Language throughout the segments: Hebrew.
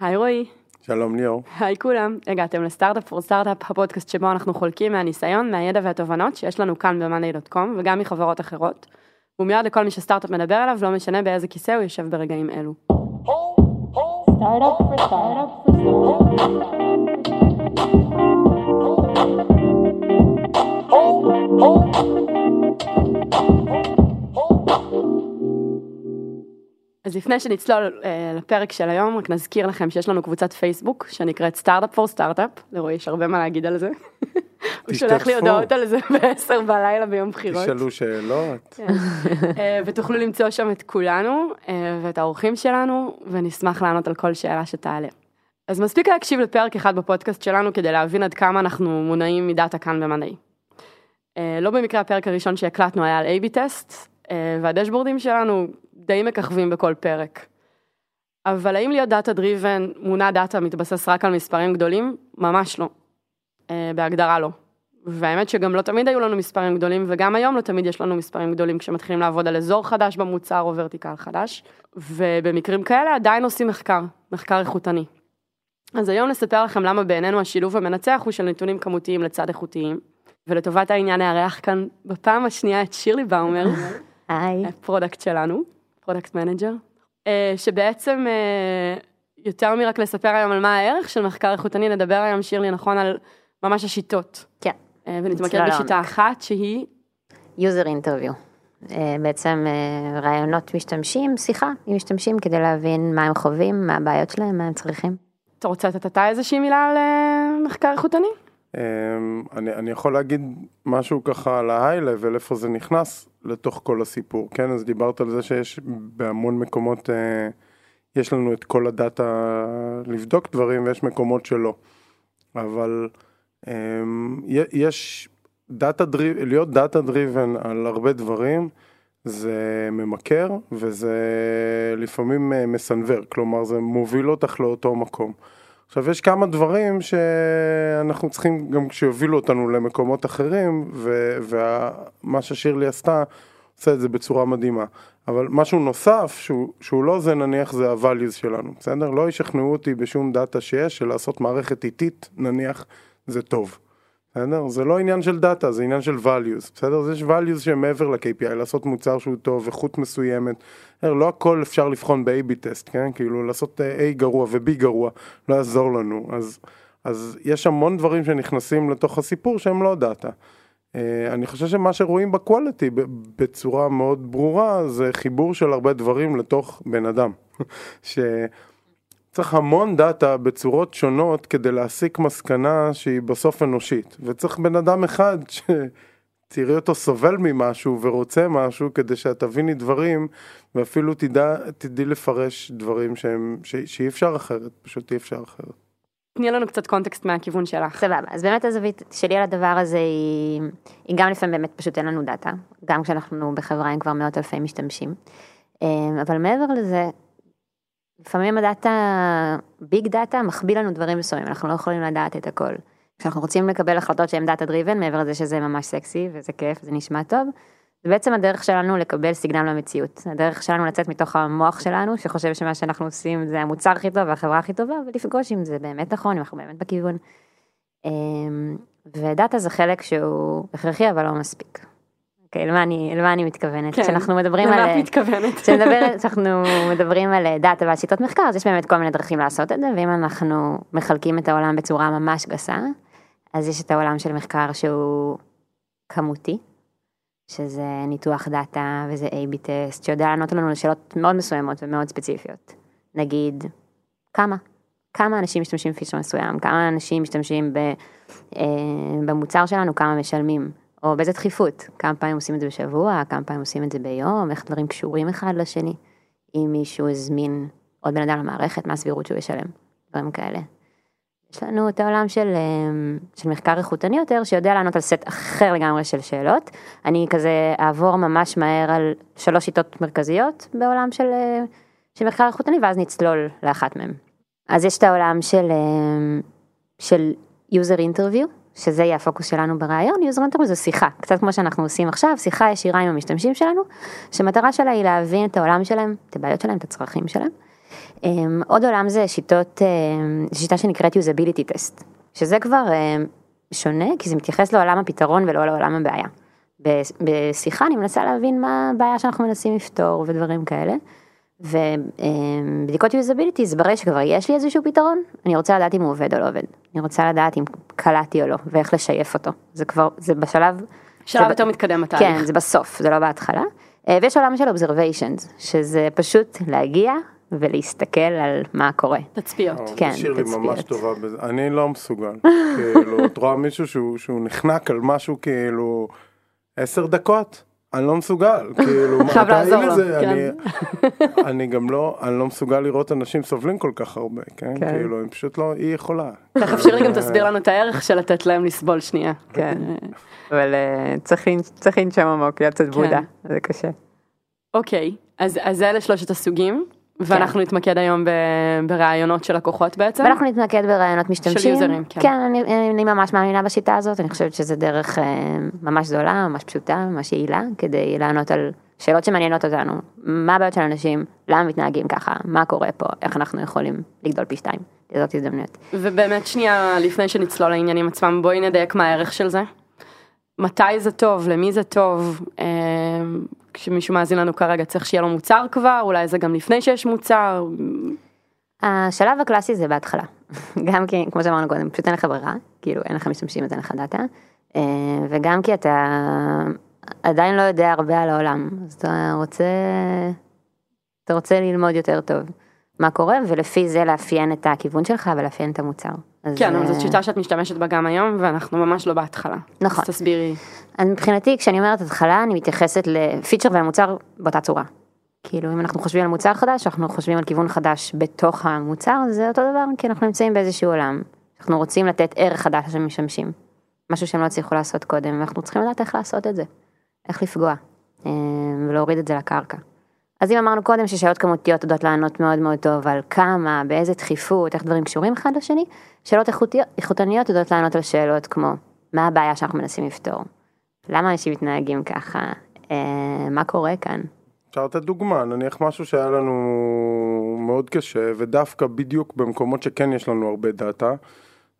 היי רועי. שלום ליאור. היי כולם, הגעתם לסטארט-אפ פור סטארט-אפ, הפודקאסט שבו אנחנו חולקים מהניסיון, מהידע והתובנות שיש לנו כאן ב-monday.com וגם מחברות אחרות. הוא מיועד לכל מי שסטארט-אפ מדבר עליו, לא משנה באיזה כיסא הוא יושב ברגעים אלו. אז לפני שנצלול אה, לפרק של היום, רק נזכיר לכם שיש לנו קבוצת פייסבוק שנקראת סטארט-אפ פור סטארט-אפ, לרועי יש הרבה מה להגיד על זה. הוא שולח לי הודעות על זה ב-10 בלילה ביום בחירות. תשאלו שאלות. כן. אה, ותוכלו למצוא שם את כולנו אה, ואת האורחים שלנו, ונשמח לענות על כל שאלה שתעלה. אז מספיק להקשיב לפרק אחד בפודקאסט שלנו כדי להבין עד כמה אנחנו מונעים מדאטה כאן במדעי. אה, לא במקרה הפרק הראשון שהקלטנו היה על A-B טסט, וה dashboardים שלנו די מככבים בכל פרק. אבל האם להיות data driven, מונע data מתבסס רק על מספרים גדולים? ממש לא. בהגדרה לא. והאמת שגם לא תמיד היו לנו מספרים גדולים, וגם היום לא תמיד יש לנו מספרים גדולים כשמתחילים לעבוד על אזור חדש במוצר או vertical חדש, ובמקרים כאלה עדיין עושים מחקר, מחקר איכותני. אז היום נספר לכם למה בעינינו השילוב המנצח הוא של נתונים כמותיים לצד איכותיים, ולטובת העניין נארח כאן בפעם השנייה את שירלי באומר, היי, ה product שלנו, product manager, אה, שבעצם אה, יותר מרק לספר היום על מה הערך של מחקר איכותני, נדבר היום שירלי נכון על ממש השיטות. כן. אה, ונתמקד בשיטה אחת שהיא? user interview. בעצם ראיונות משתמשים, שיחה עם משתמשים כדי להבין מה הם חווים, מה הבעיות שלהם, מה הם צריכים. אתה רוצה לתת אתה איזושהי מילה על מחקר איכותני? אמ, אני, אני יכול להגיד משהו ככה על level, איפה זה נכנס לתוך כל הסיפור, כן? אז דיברת על זה שיש בהמון מקומות, יש לנו את כל ה data לבדוק דברים ויש מקומות שלא. אבל אמ, יש data driv, להיות data driven על הרבה דברים זה ממכר וזה לפעמים אה, מסנוור, כלומר זה מוביל אותך לאותו מקום. עכשיו יש כמה דברים שאנחנו צריכים גם כשיובילו אותנו למקומות אחרים ומה ששירלי עשתה עושה את זה בצורה מדהימה. אבל משהו נוסף שהוא, שהוא לא זה נניח זה ה-values שלנו, בסדר? לא ישכנעו אותי בשום דאטה שיש שלעשות מערכת איטית נניח זה טוב. בסדר? זה לא עניין של דאטה, זה עניין של values, בסדר? אז יש values שהם מעבר ל-KPI, לעשות מוצר שהוא טוב, איכות מסוימת, לא הכל אפשר לבחון ב-AB טסט, כן? כאילו לעשות A גרוע ו-B גרוע, לא יעזור לנו, אז, אז יש המון דברים שנכנסים לתוך הסיפור שהם לא data. אני חושב שמה שרואים ב quality בצורה מאוד ברורה זה חיבור של הרבה דברים לתוך בן אדם. ש... צריך המון data בצורות שונות כדי להסיק מסקנה שהיא בסוף אנושית, וצריך בן אדם אחד שתראי אותו סובל ממשהו ורוצה משהו כדי שאת תביני דברים ואפילו תדע, תדעי לפרש דברים שהם, ש, שאי אפשר אחרת, פשוט אי אפשר אחרת. תני לנו קצת context מהכיוון שלך. סבבה, אז באמת הזווית שלי על הדבר הזה היא, היא גם לפעמים באמת פשוט אין לנו data, גם כשאנחנו בחברה עם כבר מאות אלפי משתמשים, אה, אבל מעבר לזה, לפעמים ה data, big data מגביל לנו דברים מסוימים, אנחנו לא יכולים לדעת את הכל. כשאנחנו רוצים לקבל החלטות שהן data driven, מעבר לזה שזה ממש סקסי וזה כיף, זה נשמע טוב, זה בעצם הדרך שלנו לקבל סיגנל למציאות. הדרך שלנו לצאת מתוך המוח שלנו, שחושב שמה שאנחנו עושים זה המוצר הכי טוב והחברה הכי טובה, ולפגוש אם זה באמת נכון, אם אנחנו באמת בכיוון. אמ, ודאטה זה חלק שהוא הכרחי אבל לא מספיק. אוקיי, למה אני, למה אני מתכוונת? כן, כשאנחנו מדברים על... למה את מתכוונת? כשאנחנו מדברים על דאטה ועל שיטות מחקר, אז יש באמת כל מיני דרכים לעשות את זה, ואם אנחנו מחלקים את העולם בצורה ממש גסה, אז יש את העולם של מחקר שהוא כמותי, שזה ניתוח דאטה וזה A-B טסט, שיודע לענות לנו לשאלות מאוד מסוימות ומאוד ספציפיות. נגיד, כמה? כמה אנשים משתמשים בפיצ'ר מסוים, כמה אנשים משתמשים אה, במוצר שלנו, כמה משלמים. או באיזה דחיפות, כמה פעמים עושים את זה בשבוע, כמה פעמים עושים את זה ביום, איך דברים קשורים אחד לשני, אם מישהו הזמין עוד בן אדם למערכת, מה הסבירות שהוא ישלם, דברים כאלה. יש לנו את העולם של, אמ, של מחקר איכותני יותר, שיודע לענות על סט אחר לגמרי של שאלות. אני כזה אעבור ממש מהר על שלוש שיטות מרכזיות בעולם של, אה, של מחקר איכותני, ואז נצלול לאחת מהן. אז יש את העולם של, אמ, של user interview, שזה יהיה הפוקוס שלנו ברעיון, user interview זה שיחה, קצת כמו שאנחנו עושים עכשיו, שיחה ישירה עם המשתמשים שלנו, שמטרה שלה היא להבין את העולם שלהם, את הבעיות שלהם, את הצרכים שלהם, אמ, עוד עולם זה שיטות, אמ, שיטה שנקראת usability test, שזה כבר אמ, שונה כי זה מתייחס לעולם הפתרון ולא לעולם הבעיה. בשיחה אני מנסה להבין מה הבעיה שאנחנו מנסים לפתור ודברים כאלה. ובדיקות usability זה ברגע שכבר יש לי איזשהו פתרון, אני רוצה לדעת אם הוא עובד או לא עובד. אני רוצה לדעת אם קלטתי או לא, ואיך לשייף אותו. זה כבר, זה בשלב... שלב זה- יותר מתקדם בתהליך. כן, זה בסוף, זה לא בהתחלה. אה, ויש עולם של observations, שזה פשוט להגיע ולהסתכל על מה קורה. תצפיות. כן, שירלי תצפיות. ממש טובה בזה, אני לא מסוגל, כאילו, את רואה מישהו שהוא, שהוא נחנק על משהו כאילו עשר דקות, אני לא מסוגל, כאילו, מה, לעזור לו, לזה, כן. אני, אני גם לא, אני לא מסוגל לראות אנשים סובלים כל כך הרבה, כן, כן. כאילו, הם פשוט לא, היא יכולה. תכף שירלי גם תסביר לנו את הערך של לתת להם לסבול שנייה. כן, אבל אה, צריך לנ- צריך לנשום עמוק, להיות קצת בודה, זה קשה. אוקיי, אז אז אלה שלושת הסוגים, ואנחנו נתמקד היום ב- ברעיונות של לקוחות בעצם. ואנחנו נתמקד ברעיונות משתמשים. יוזרים, כן. כן, אני, אני ממש מאמינה בשיטה הזאת, אני חושבת שזה דרך אה, ממש זולה, ממש פשוטה, ממש יעילה, כדי לענות על שאלות שמעניינות אותנו. מה הבעיות של אנשים, למה מתנהגים ככה, מה קורה פה, איך אנחנו יכולים לגדול פי שתיים. זאת הזדמנויות. ובאמת שנייה לפני שנצלול לעניינים עצמם בואי נדייק מה הערך של זה. מתי זה טוב, למי זה טוב, אה, כשמישהו מאזין לנו כרגע צריך שיהיה לו מוצר כבר, אולי זה גם לפני שיש מוצר, השלב הקלאסי זה בהתחלה, גם כי כמו שאמרנו קודם פשוט אין לך ברירה, כאילו אין לך משתמשים אז אין לך דאטה, אה, וגם כי אתה עדיין לא יודע הרבה על העולם, אז אתה רוצה, אתה רוצה ללמוד יותר טוב מה קורה ולפי זה לאפיין את הכיוון שלך ולאפיין את המוצר. כן, אבל אה, זאת שיטה שאת משתמשת בה גם היום ואנחנו ממש לא בהתחלה. נכון. אז תסבירי. אז מבחינתי כשאני אומרת התחלה אני מתייחסת לפיצ'ר ולמוצר באותה צורה. כאילו אם אנחנו חושבים על מוצר חדש אנחנו חושבים על כיוון חדש בתוך המוצר זה אותו דבר כי אנחנו נמצאים באיזשהו עולם. אנחנו רוצים לתת ערך חדש למשתמשים. משהו שהם לא הצליחו לעשות קודם ואנחנו צריכים לדעת איך לעשות את זה. איך לפגוע אה, ולהוריד את זה לקרקע. אז אם אמרנו קודם ששאלות כמותיות יודעות לענות מאוד מאוד טוב על כמה, באיזה דחיפות, איך דברים קשורים אחד לשני, שאלות איכותיות, איכותניות יודעות לענות על שאלות כמו מה הבעיה שאנחנו מנסים לפתור, למה אנשים מתנהגים ככה, אה, מה קורה כאן. אפשר לתת דוגמה, נניח משהו שהיה לנו מאוד קשה, ודווקא בדיוק במקומות שכן יש לנו הרבה דאטה,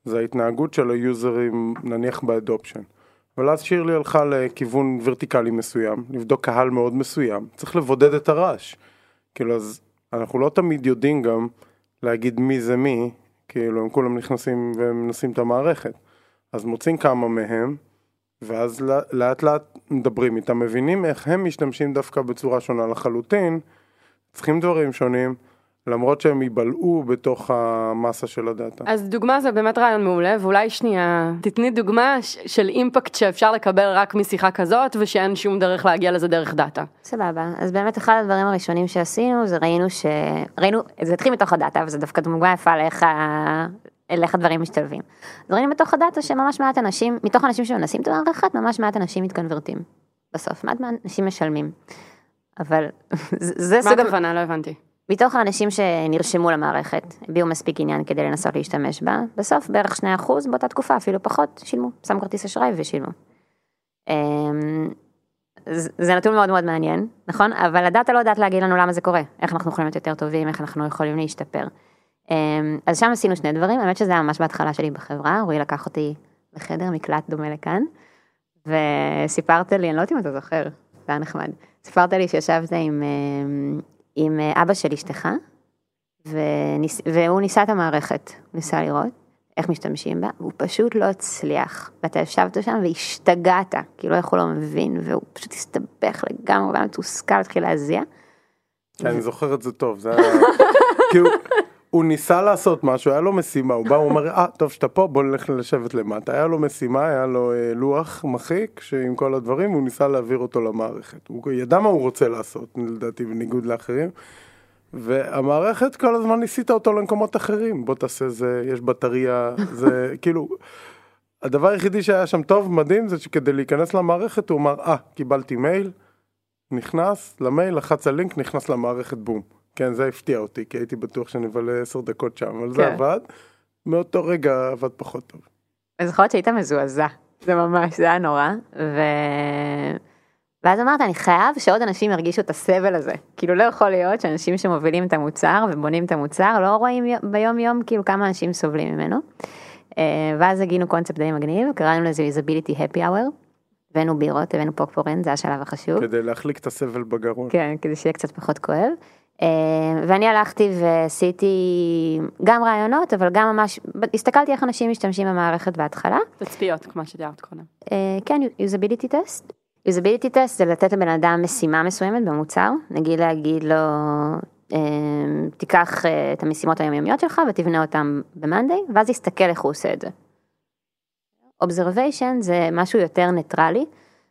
זה ההתנהגות של היוזרים, נניח באדופשן. אבל אז שירלי הלכה לכיוון ורטיקלי מסוים, לבדוק קהל מאוד מסוים, צריך לבודד את הרעש. כאילו, אז אנחנו לא תמיד יודעים גם להגיד מי זה מי, כאילו, הם כולם נכנסים ומנסים את המערכת. אז מוצאים כמה מהם, ואז לא- לאט לאט מדברים איתם, מבינים איך הם משתמשים דווקא בצורה שונה לחלוטין, צריכים דברים שונים, למרות שהם ייבלעו בתוך המסה של הדאטה. אז דוגמה זה באמת רעיון מעולה, ואולי שנייה, תתני דוגמה של אימפקט שאפשר לקבל רק משיחה כזאת, ושאין שום דרך להגיע לזה דרך דאטה. סבבה, אז באמת אחד הדברים הראשונים שעשינו זה ראינו ש... ראינו, זה התחיל מתוך הדאטה וזה דווקא דוגמה יפה לאיך, ה... איך הדברים משתלבים. אז ראינו בתוך הדאטה שממש מעט אנשים, מתוך אנשים שמנסים את המערכת, ממש מעט אנשים מתקנברטים. בסוף, מעט אנשים משלמים. אבל זה זה מה סוג... ה- הכוונה? לא הבנתי. מתוך האנשים שנרשמו למערכת, הביעו מספיק עניין כדי לנסות להשתמש בה, בסוף בערך 2% באותה תקופה, אפילו פחות, שילמו, שמו כרטיס אשראי ושילמו. אמ, זה זה נתון מאוד מאוד מעניין, נכון? אבל הדאטה לא יודעת להגיד לנו למה זה קורה, איך אנחנו יכולים להיות יותר טובים, איך אנחנו יכולים להשתפר. אמ, אז שם עשינו שני דברים, האמת שזה היה ממש בהתחלה שלי בחברה, רועי לקח אותי לחדר מקלט דומה לכאן, וסיפרת לי, אני לא יודעת אם אתה זוכר, זה היה נחמד, סיפרת לי שישבת עם, אמ, עם אבא של אשתך, וניס, והוא ניסה את המערכת, הוא ניסה לראות איך משתמשים בה, והוא פשוט לא הצליח, ואתה ישבת שם והשתגעת, כאילו איך הוא לא מבין, והוא פשוט הסתבך לגמרי, הוא היה מתוסכל, התחיל להזיע. אני זוכר את זה טוב, זה היה... כאילו, הוא ניסה לעשות משהו, היה לו משימה, הוא בא, הוא אומר, אה, טוב שאתה פה, בוא נלך לשבת למטה. היה לו משימה, היה לו אה, לוח מחיק, שעם כל הדברים, הוא ניסה להעביר אותו למערכת. הוא ידע מה הוא רוצה לעשות, לדעתי, בניגוד לאחרים. והמערכת כל הזמן ניסית אותו למקומות אחרים, בוא תעשה זה, יש בטריה, זה כאילו, הדבר היחידי שהיה שם טוב, מדהים, זה שכדי להיכנס למערכת הוא אמר, אה, קיבלתי מייל, נכנס למייל, לחץ על לינק, נכנס למערכת בום. כן, זה הפתיע אותי, כי הייתי בטוח שנבלה עשר דקות שם, אבל זה כן. עבד. מאותו רגע עבד פחות טוב. אני זוכרת שהיית מזועזע, זה ממש, זה היה נורא, ו... ואז אמרת, אני חייב שעוד אנשים ירגישו את הסבל הזה. כאילו לא יכול להיות שאנשים שמובילים את המוצר ובונים את המוצר לא רואים ביום יום כאילו כמה אנשים סובלים ממנו. אה, ואז הגינו קונספט די מגניב, קראנו לזה usability happy hour. הבאנו בירות, הבאנו פופקורן, זה השלב החשוב. כדי להחליק את הסבל בגרון. כן, כדי שיהיה קצת פחות כואב. אה, ואני הלכתי ועשיתי גם רעיונות, אבל גם ממש, הסתכלתי איך אנשים משתמשים במערכת בהתחלה. תצפיות, כמו שתיארת קודם. אה, כן, usability test. usability test זה לתת לבן אדם משימה מסוימת במוצר, נגיד להגיד לו, אה, תיקח את המשימות היומיומיות שלך ותבנה אותם ב-Monday, ואז יסתכל איך הוא עושה את זה. observation זה משהו יותר ניטרלי.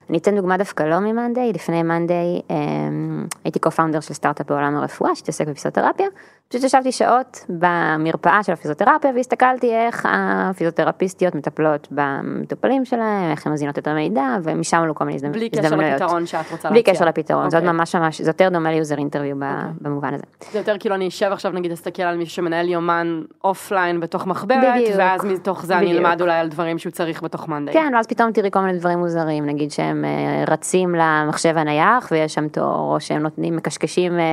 אני אתן דוגמה דווקא לא ממאנדיי, לפני מאנדיי אמ, הייתי co-founder של סטארט-אפ בעולם הרפואה שהתעסק בפיזיותרפיה, פשוט ישבתי שעות במרפאה של הפיזיותרפיה והסתכלתי איך הפיזיותרפיסטיות מטפלות במטופלים שלהם, איך הן מזינות את המידע ומשם עלו כל מיני הזדמנויות. בלי קשר לפתרון שאת רוצה להציע. בלי קשר לפתרון, זה עוד ממש ממש, זה יותר דומה ל user interview במובן הזה. זה יותר כאילו אני אשב עכשיו נגיד אסתכל על מישהו שמנהל יומן offline בתוך מחברת, ואז מתוך זה אני אלמד אולי על דברים שהוא צריך בתוך מאנדיי. כן, ואז פתאום תראי כל מיני דברים מוזרים, נגיד שהם אה, רצים למחשב הנייח ויש שם תור, או שהם נותנים, מקשקשים, אה,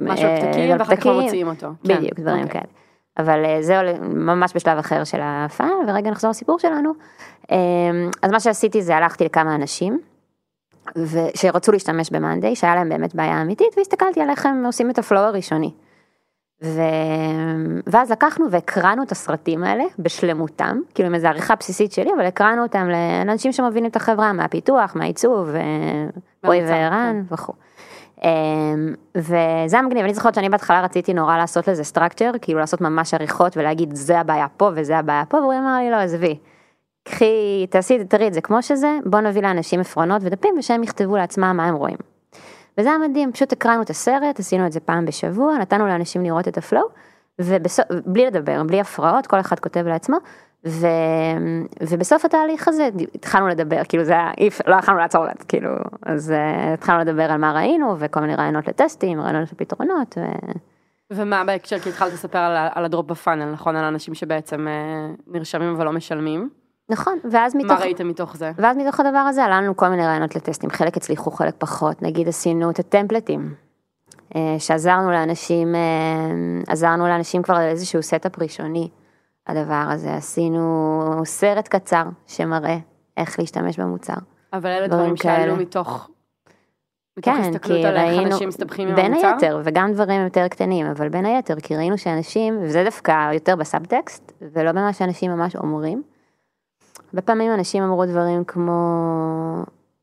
משהו על פתקים, ואחר כך לא מוציאים אותו. כן. בדיוק, דברים אוקיי. כאלה. אבל אה, זה ממש בשלב אחר של ההופעה, ורגע נחזור לסיפור שלנו. אמ, אז מה שעשיתי זה הלכתי לכמה אנשים, שרצו להשתמש במאנדיי, שהיה להם באמת בעיה אמיתית, והסתכלתי על איך הם עושים את ה flow הראשוני. ו... ואז לקחנו והקראנו את הסרטים האלה בשלמותם, כאילו עם איזו עריכה בסיסית שלי, אבל הקראנו אותם לאנשים שמבינים את החברה, מהפיתוח, מהעיצוב, רועי וערן כן. וכו'. אמ, וזה היה מגניב, אני זוכרת שאני בהתחלה רציתי נורא לעשות לזה structure, כאילו לעשות ממש עריכות ולהגיד זה הבעיה פה וזה הבעיה פה, והוא אמר לי לא עזבי, קחי, תעשי, תראי את זה כמו שזה, בוא נביא לאנשים עפרונות ודפים ושהם יכתבו לעצמם מה הם רואים. וזה היה מדהים, פשוט הקראנו את הסרט, עשינו את זה פעם בשבוע, נתנו לאנשים לראות את הפלואו, ובלי לדבר, בלי הפרעות, כל אחד כותב לעצמו, ו... ובסוף התהליך הזה התחלנו לדבר, כאילו זה היה, לא יכולנו לעצור לזה, כאילו, אז uh, התחלנו לדבר על מה ראינו וכל מיני רעיונות לטסטים, רעיונות לפתרונות. ו... ומה בהקשר, כי התחלת לספר על, על הדרופ בפאנל, נכון? על אנשים שבעצם uh, נרשמים ולא משלמים. נכון, ואז מתוך... מה ראיתם מתוך זה? ואז מתוך הדבר הזה עלה לנו כל מיני רעיונות לטסטים, חלק הצליחו, חלק פחות, נגיד עשינו את הטמפלטים, אה, שעזרנו לאנשים, עזרנו לאנשים כבר על איזשהו setup ראשוני. הדבר הזה, עשינו סרט קצר שמראה איך להשתמש במוצר. אבל אלה דברים שעלו מתוך... כן, כי ראינו, בין היתר, וגם דברים יותר קטנים, אבל בין היתר, כי ראינו שאנשים, וזה דווקא יותר בסאבטקסט, ולא במה שאנשים ממש אומרים. הרבה פעמים אנשים אמרו דברים כמו,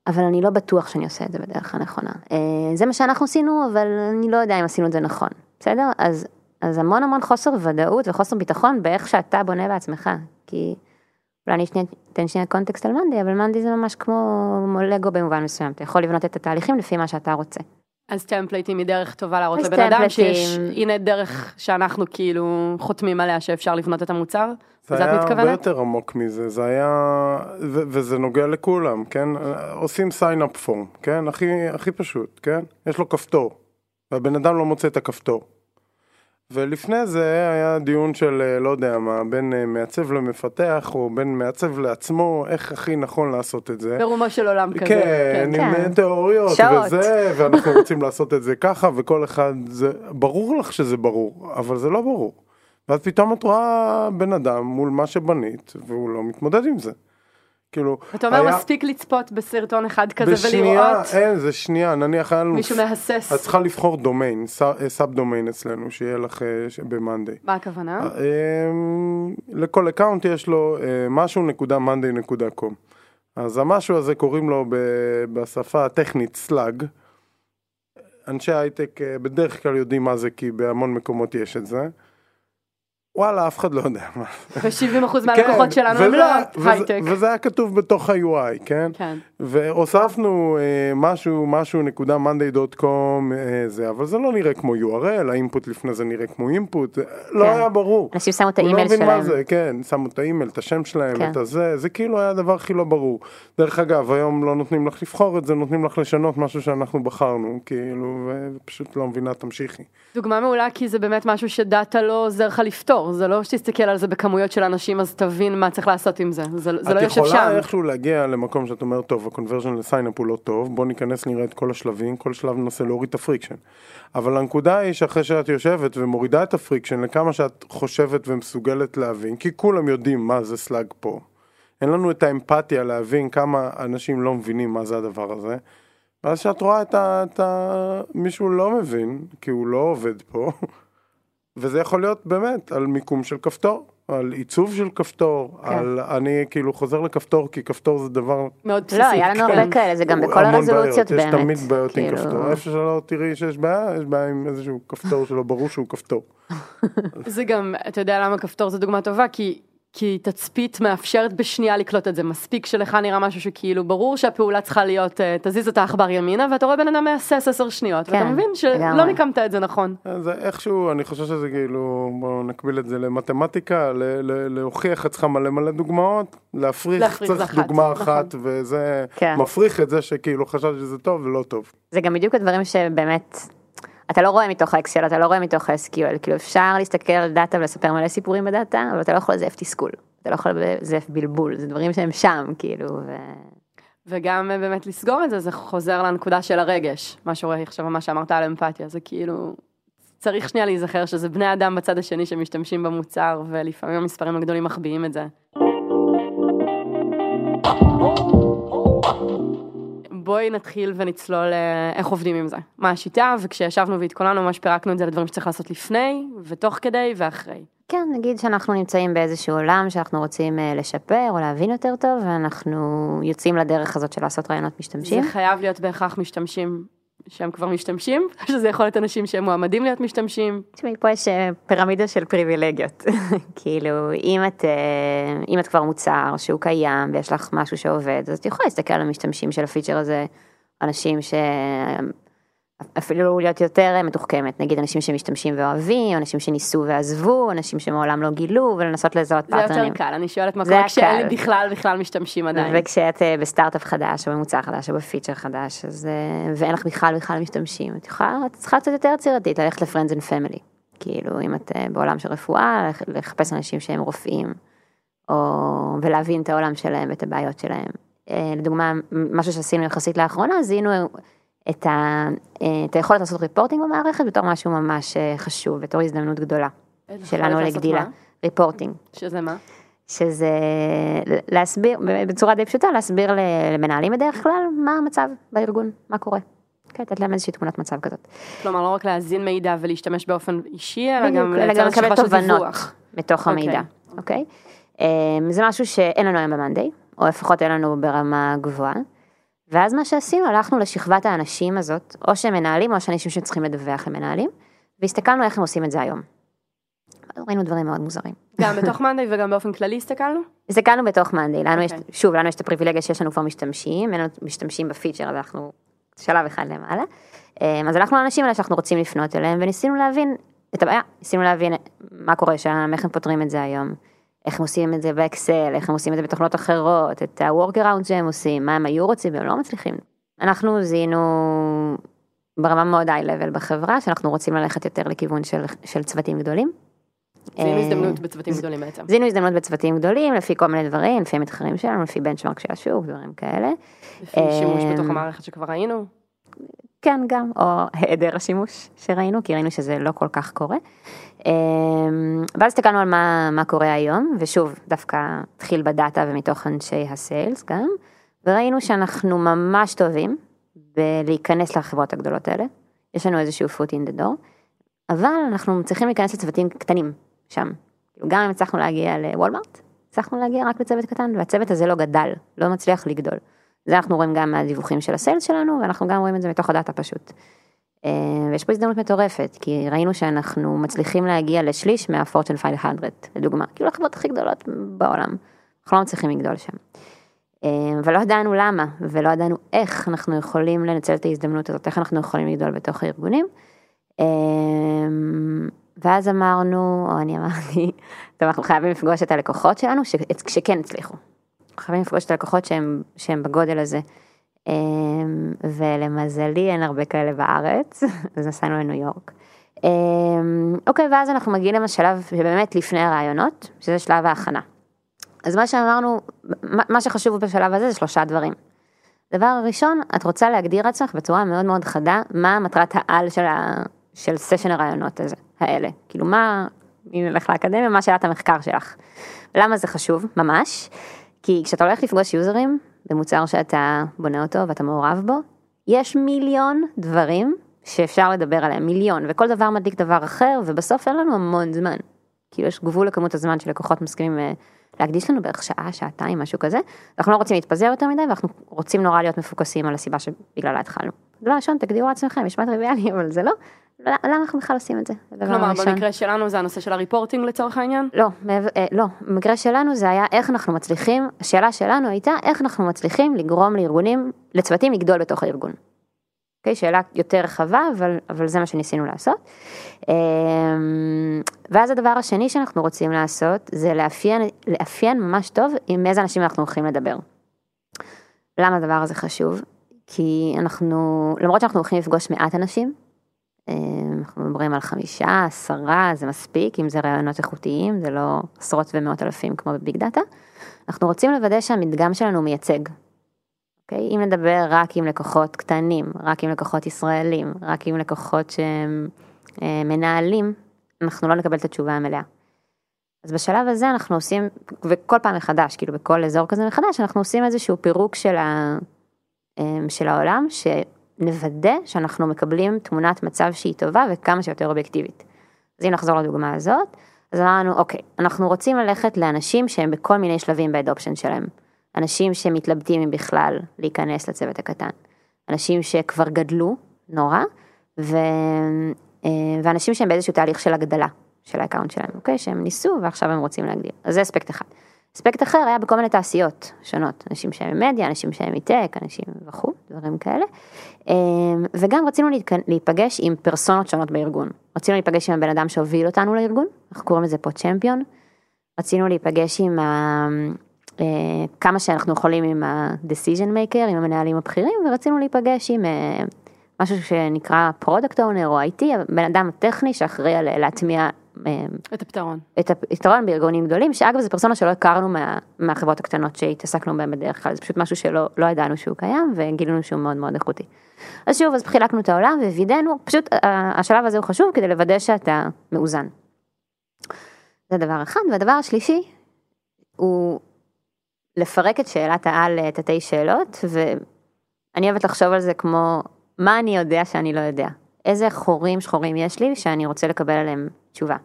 אבל אני לא בטוח שאני עושה את זה בדרך הנכונה. אה, זה מה שאנחנו עשינו, אבל אני לא יודע אם עשינו את זה נכון, בסדר? אז אז המון המון חוסר ודאות וחוסר ביטחון באיך שאתה בונה בעצמך, כי אולי אני אתן שנייה קונטקסט על מנדי, אבל מנדי זה ממש כמו לגו במובן מסוים, אתה יכול לבנות את התהליכים לפי מה שאתה רוצה. אז טמפלייטים היא דרך טובה להראות לבן אדם שיש, הנה דרך שאנחנו כאילו חותמים עליה שאפשר לבנות את המוצר? זה היה הרבה יותר עמוק מזה, זה היה, ו- וזה נוגע לכולם, כן? עושים sign up form, כן? הכי, הכי פשוט, כן? יש לו כפתור, והבן אדם לא מוצא את הכפתור. ולפני זה היה דיון של אה, לא יודע מה, בין אה, מעצב למפתח או בין מעצב לעצמו, איך הכי נכון לעשות את זה. ברומו של עולם כזה. כן, כן. עם כן. תיאוריות שעות. וזה, ואנחנו רוצים לעשות את זה ככה, וכל אחד, זה ברור לך שזה ברור, אבל זה לא ברור. ואז פתאום את רואה בן אדם מול מה שבנית, והוא לא מתמודד עם זה. כאילו, אתה אומר היה... מספיק לצפות בסרטון אחד כזה בשנייה, ולראות? בשנייה, אין, זה שנייה, נניח היה לנו... מישהו מהסס. את צריכה לבחור domain, sub domain אצלנו, שיהיה לך אה, במאנדיי. מה הכוונה? אה, אמ, לכל account יש לו אה, משהו נקודה מאנדיי נקודה com. אז המשהו הזה קוראים לו בשפה הטכנית slug. אנשי הייטק בדרך כלל יודעים מה זה כי בהמון מקומות יש את זה. וואלה, אף אחד לא יודע מה. ו-70% מהלקוחות כן, שלנו הם לא הייטק. וזה היה כתוב בתוך ה-UI, כן? כן. והוספנו אה, משהו, משהו נקודה monday.com, אה, זה, אבל זה לא נראה כמו URL, האינפוט לפני זה נראה כמו אינפוט, לא כן. לא היה ברור. אנשים שמו את האימייל שלהם. לא מה זה, כן, שמו את האימייל, את השם שלהם, כן. את הזה, זה כאילו היה הדבר הכי לא ברור. דרך אגב, היום לא נותנים לך לבחור את זה, נותנים לך לשנות משהו שאנחנו בחרנו, כאילו, ופשוט לא מבינה, תמשיכי. דוגמה מעולה, כי זה באמת משהו ש data לא עוזר לך לפתור. זה לא שתסתכל על זה בכמויות של אנשים אז תבין מה צריך לעשות עם זה, זה, זה לא יושב שם. את יכולה איכשהו להגיע למקום שאת אומרת, טוב, טוב, ה-conversion ל signup הוא לא טוב, בוא ניכנס נראה את כל השלבים, כל שלב ננסה להוריד את ה friction. אבל הנקודה היא שאחרי שאת יושבת ומורידה את ה friction לכמה שאת חושבת ומסוגלת להבין, כי כולם יודעים מה זה slug פה. אין לנו את האמפתיה להבין כמה אנשים לא מבינים מה זה הדבר הזה. ואז כשאת רואה את ה... את ה... מישהו לא מבין, כי הוא לא עובד פה, וזה יכול להיות באמת על מיקום של כפתור. על עיצוב של כפתור, כן. על אני כאילו חוזר לכפתור כי כפתור זה דבר מאוד בסיסי. לא, היה לנו הרבה כן. כאלה, זה גם בכל הרזולוציות באמת. יש תמיד בעיות עם כאילו- כפתור, איפה שלא תראי שיש בעיה, יש בעיה עם איזשהו כפתור שלא ברור שהוא כפתור. זה גם, אתה יודע למה כפתור זה דוגמה טובה? כי, כי תצפית מאפשרת בשנייה לקלוט את זה. מספיק שלך נראה משהו שכאילו ברור שהפעולה צריכה להיות, אה, תזיז את העכבר ימינה, ואתה רואה בן אדם מהסס עשר שניות, ואתה כן, מבין שלא. מיקמת את זה נכון. אז איכשהו, אני חושב שזה כאילו, בואו נקביל את זה למתמטיקה, ל- ל- להוכיח את צריכה מלא מלא דוגמאות, להפריך להפריך זה צריך אחת, דוגמה נכון. אחת, וזה כן. מפריך את זה שכאילו חשבתי שזה טוב ולא טוב. זה גם בדיוק הדברים שבאמת, אתה לא רואה מתוך האקסל, אתה לא רואה מתוך ה-SQL, כאילו אפשר להסתכל על דאטה ולספר מלא סיפורים בדאטה, אבל אתה לא יכול לזייף תסכול, אתה לא יכול לזייף בלבול, זה דברים שהם שם, כאילו, ו... וגם אה, באמת לסגור את זה, זה חוזר לנקודה של הרגש. מה שרואה עכשיו מה שאמרת על אמפתיה, זה כאילו, צריך שנייה להיזכר שזה בני אדם בצד השני שמשתמשים במוצר, ולפעמים המספרים הגדולים מחביאים את זה. בואי נתחיל ונצלול אה, איך עובדים עם זה. מה השיטה, וכשישבנו והתכוננו ממש פירקנו את זה לדברים שצריך לעשות לפני, ותוך כדי ואחרי. כן, נגיד שאנחנו נמצאים באיזשהו עולם שאנחנו רוצים אה, לשפר או להבין יותר טוב, ואנחנו יוצאים לדרך הזאת של לעשות רעיונות משתמשים. זה חייב להיות בהכרח משתמשים שהם כבר משתמשים, שזה יכול להיות אנשים שהם מועמדים להיות משתמשים. תשמעי, פה יש אה, פירמידה של פריבילגיות. כאילו, אם את, אה, אם את כבר מוצר שהוא קיים ויש לך משהו שעובד, אז את יכולה להסתכל על המשתמשים של הפיצ'ר הזה, אנשים ש... אפילו להיות יותר אה, מתוחכמת, נגיד אנשים שמשתמשים ואוהבים, אנשים שניסו ועזבו, אנשים שמעולם לא גילו, ולנסות לזהות זה יותר פאטרנים. קל, אני שואלת מה זה קורה. כשאין לי בכלל בכלל משתמשים עדיין. וכשאת אה, בסטארט-אפ חדש, או במוצר חדש, או בפיצ'ר חדש, אז, אה, ואין לך בכלל בכלל משתמשים, את יכולה, את צריכה קצת יותר יצירתית, ללכת ל-Friends and Family. כאילו, אם את בעולם של רפואה, לח- לחפש אנשים שהם רופאים, או, ולהבין את העולם שלהם ואת הבעיות שלהם. לדוגמה, משהו שעשינו יחסית לאחרונה, זיהינו את, ה, אה, את היכולת לעשות ריפורטינג במערכת בתור משהו ממש אה, חשוב, בתור הזדמנות גדולה שלנו לגדילה. מה? ריפורטינג. שזה מה? שזה להסביר, בצורה די פשוטה, להסביר למנהלים בדרך כלל מה המצב בארגון, מה קורה. כן, לתת להם איזושהי תמונת מצב כזאת. כלומר, לא רק להזין מידע ולהשתמש באופן אישי, אלא גם לייצר איזושהי לקבל תובנות. מתוך אוקיי. המידע, אוקיי? אמ, זה משהו שאין לנו היום במאנדיי, או לפחות אין לנו ברמה גבוהה. ואז מה שעשינו, הלכנו לשכבת האנשים הזאת, או שהם מנהלים, או שאנשים שצריכים לדווח למנהלים, והסתכלנו איך הם עושים את זה היום. ראינו דברים מאוד מוזרים. גם בתוך מאנדיי וגם באופן כללי הסתכלנו? הסתכלנו בתוך מאנדיי, לנו יש, אוקיי. שוב, לנו יש את הפריבילגיה שיש לנו כבר משתמשים, אין לנו משתמשים בפיצ'ר, אז אנחנו שלב אחד למעלה. אמ, אז הלכנו לאנשים האלה שאנחנו רוצים לפנות אליהם, וניסינו להבין את הבעיה, ניסינו להבין מה קורה שם, איך הם פותרים את זה היום, איך הם עושים את זה באקסל, איך הם עושים את זה בתוכנות אחרות, את ה-workaround שהם עושים, מה הם היו רוצים והם לא מצליחים. אנחנו זיהינו ברמה מאוד היי-לבל בחברה, שאנחנו רוצים ללכת יותר לכיוון של, של צוותים גדולים. זיהינו אה, הזדמנות בצוותים גדולים בעצם. זיהינו הזדמנות בצוותים גדולים, לפי כל מיני דברים, לפי המתחרים שלנו, לפי בנצ'מרק של השוק, דברים כאלה. לפי שימוש אמ, בתוך המערכת שכבר ראינו. כן, גם, או היעדר השימוש שראינו, כי ראינו שזה לא כל כך קורה. אמ, ואז הסתכלנו על מה, מה קורה היום, ושוב, דווקא התחיל בדאטה ומתוך אנשי הסיילס גם, וראינו שאנחנו ממש טובים בלהיכנס לחברות הגדולות האלה. יש לנו איזשהו foot in the door, אבל אנחנו צריכים להיכנס לצוותים קטנים שם. כאילו, גם אם הצלחנו להגיע לוולמארט, הצלחנו להגיע רק לצוות קטן, והצוות הזה לא גדל, לא מצליח לגדול. זה אנחנו רואים גם מהדיווחים של הסיילס שלנו, ואנחנו גם רואים את זה מתוך הדאטה פשוט. אה, ויש פה הזדמנות מטורפת, כי ראינו שאנחנו מצליחים להגיע לשליש מהפורצ'ן 500, לדוגמה, כאילו החברות הכי גדולות בעולם, אנחנו לא מצליחים לגדול שם. אה, ולא ידענו למה, ולא ידענו איך אנחנו יכולים לנצל את ההזדמנות הזאת, איך אנחנו יכולים לגדול בתוך הארגונים. אה, ואז אמרנו, או אני אמרתי, טוב, אנחנו חייבים לפגוש את הלקוחות שלנו, שכן הצליחו. חייבים לפגוש את הלקוחות שהם, שהם בגודל הזה. אמ, ולמזלי אין הרבה כאלה בארץ, אז נסענו לניו יורק. אמ, אוקיי, ואז אנחנו מגיעים לשלב שבאמת לפני הרעיונות, שזה שלב ההכנה. אז מה שאמרנו, מה שחשוב בשלב הזה זה שלושה דברים. דבר הראשון, את רוצה להגדיר לעצמך בצורה מאוד מאוד חדה, מה מטרת העל של, ה... של סשן הרעיונות הזה, האלה. כאילו מה, אם נלך לאקדמיה, מה שאלת המחקר שלך. למה זה חשוב? ממש. כי כשאתה הולך לפגוש יוזרים במוצר שאתה בונה אותו ואתה מעורב בו, יש מיליון דברים שאפשר לדבר עליהם, מיליון, וכל דבר מדליק דבר אחר, ובסוף אין לנו המון זמן. כאילו יש גבול לכמות הזמן שלקוחות מסכימים אה, להקדיש לנו בערך שעה, שעתיים, משהו כזה. אנחנו לא רוצים להתפזר יותר מדי, ואנחנו רוצים נורא להיות מפוקסים על הסיבה שבגללה התחלנו. דבר ראשון, תגדירו לעצמכם, משמע טריוויאלי, אבל זה לא. למה אנחנו בכלל עושים את זה? כלומר, במקרה שלנו זה הנושא של הריפורטינג לצורך העניין? לא, אה, לא, במקרה שלנו זה היה איך אנחנו מצליחים, השאלה שלנו הייתה איך אנחנו מצליחים לגרום לארגונים, לצוותים לגדול בתוך הארגון. אוקיי, שאלה יותר רחבה, אבל, אבל זה מה שניסינו לעשות. אמ, ואז הדבר השני שאנחנו רוצים לעשות, זה לאפיין, לאפיין ממש טוב עם איזה אנשים אנחנו הולכים לדבר. למה הדבר הזה חשוב? כי אנחנו, למרות שאנחנו הולכים לפגוש מעט אנשים, אנחנו מדברים על חמישה, עשרה, זה מספיק, אם זה רעיונות איכותיים, זה לא עשרות ומאות אלפים כמו בביג דאטה. אנחנו רוצים לוודא שהמדגם שלנו מייצג, אוקיי? אם נדבר רק עם לקוחות קטנים, רק עם לקוחות ישראלים, רק עם לקוחות שהם אה, מנהלים, אנחנו לא נקבל את התשובה המלאה. אז בשלב הזה אנחנו עושים, וכל פעם מחדש, כאילו בכל אזור כזה מחדש, אנחנו עושים איזשהו פירוק של, ה, אה, של העולם, שנוודא שאנחנו מקבלים תמונת מצב שהיא טובה וכמה שיותר אובייקטיבית. אז אם נחזור לדוגמה הזאת, אז אמרנו, אוקיי, אנחנו רוצים ללכת לאנשים שהם בכל מיני שלבים ב adoption שלהם. אנשים שמתלבטים אם בכלל להיכנס לצוות הקטן, אנשים שכבר גדלו נורא, ו... אה, ואנשים שהם באיזשהו תהליך של הגדלה של ה account שלהם, אוקיי? שהם ניסו ועכשיו הם רוצים להגדיל. אז זה אספקט אחד. אספקט אחר היה בכל מיני תעשיות שונות, אנשים שהם ממדיה, אנשים שהם מטק, אנשים וכו', דברים כאלה. אה, וגם רצינו להיפגש עם פרסונות שונות בארגון. רצינו להיפגש עם הבן אדם שהוביל אותנו לארגון, אנחנו קוראים לזה פה צ'מפיון. רצינו להיפגש עם אה, כמה שאנחנו יכולים עם ה-decision maker, עם המנהלים הבכירים, ורצינו להיפגש עם אה, משהו שנקרא product owner או IT, בן אדם טכני שאחראי על להטמיע את הפתרון. את הפתרון בארגונים גדולים, שאגב זה פרסונה שלא הכרנו מה, מהחברות הקטנות שהתעסקנו בהן בדרך כלל, זה פשוט משהו שלא לא ידענו שהוא קיים וגילינו שהוא מאוד מאוד איכותי. אז שוב, אז חילקנו את העולם ווידאנו, פשוט השלב הזה הוא חשוב כדי לוודא שאתה מאוזן. זה דבר אחד, והדבר השלישי הוא לפרק את שאלת העל לתתי שאלות, ואני אוהבת לחשוב על זה כמו, מה אני יודע שאני לא יודע? איזה חורים שחורים יש לי שאני רוצה לקבל עליהם תשובה.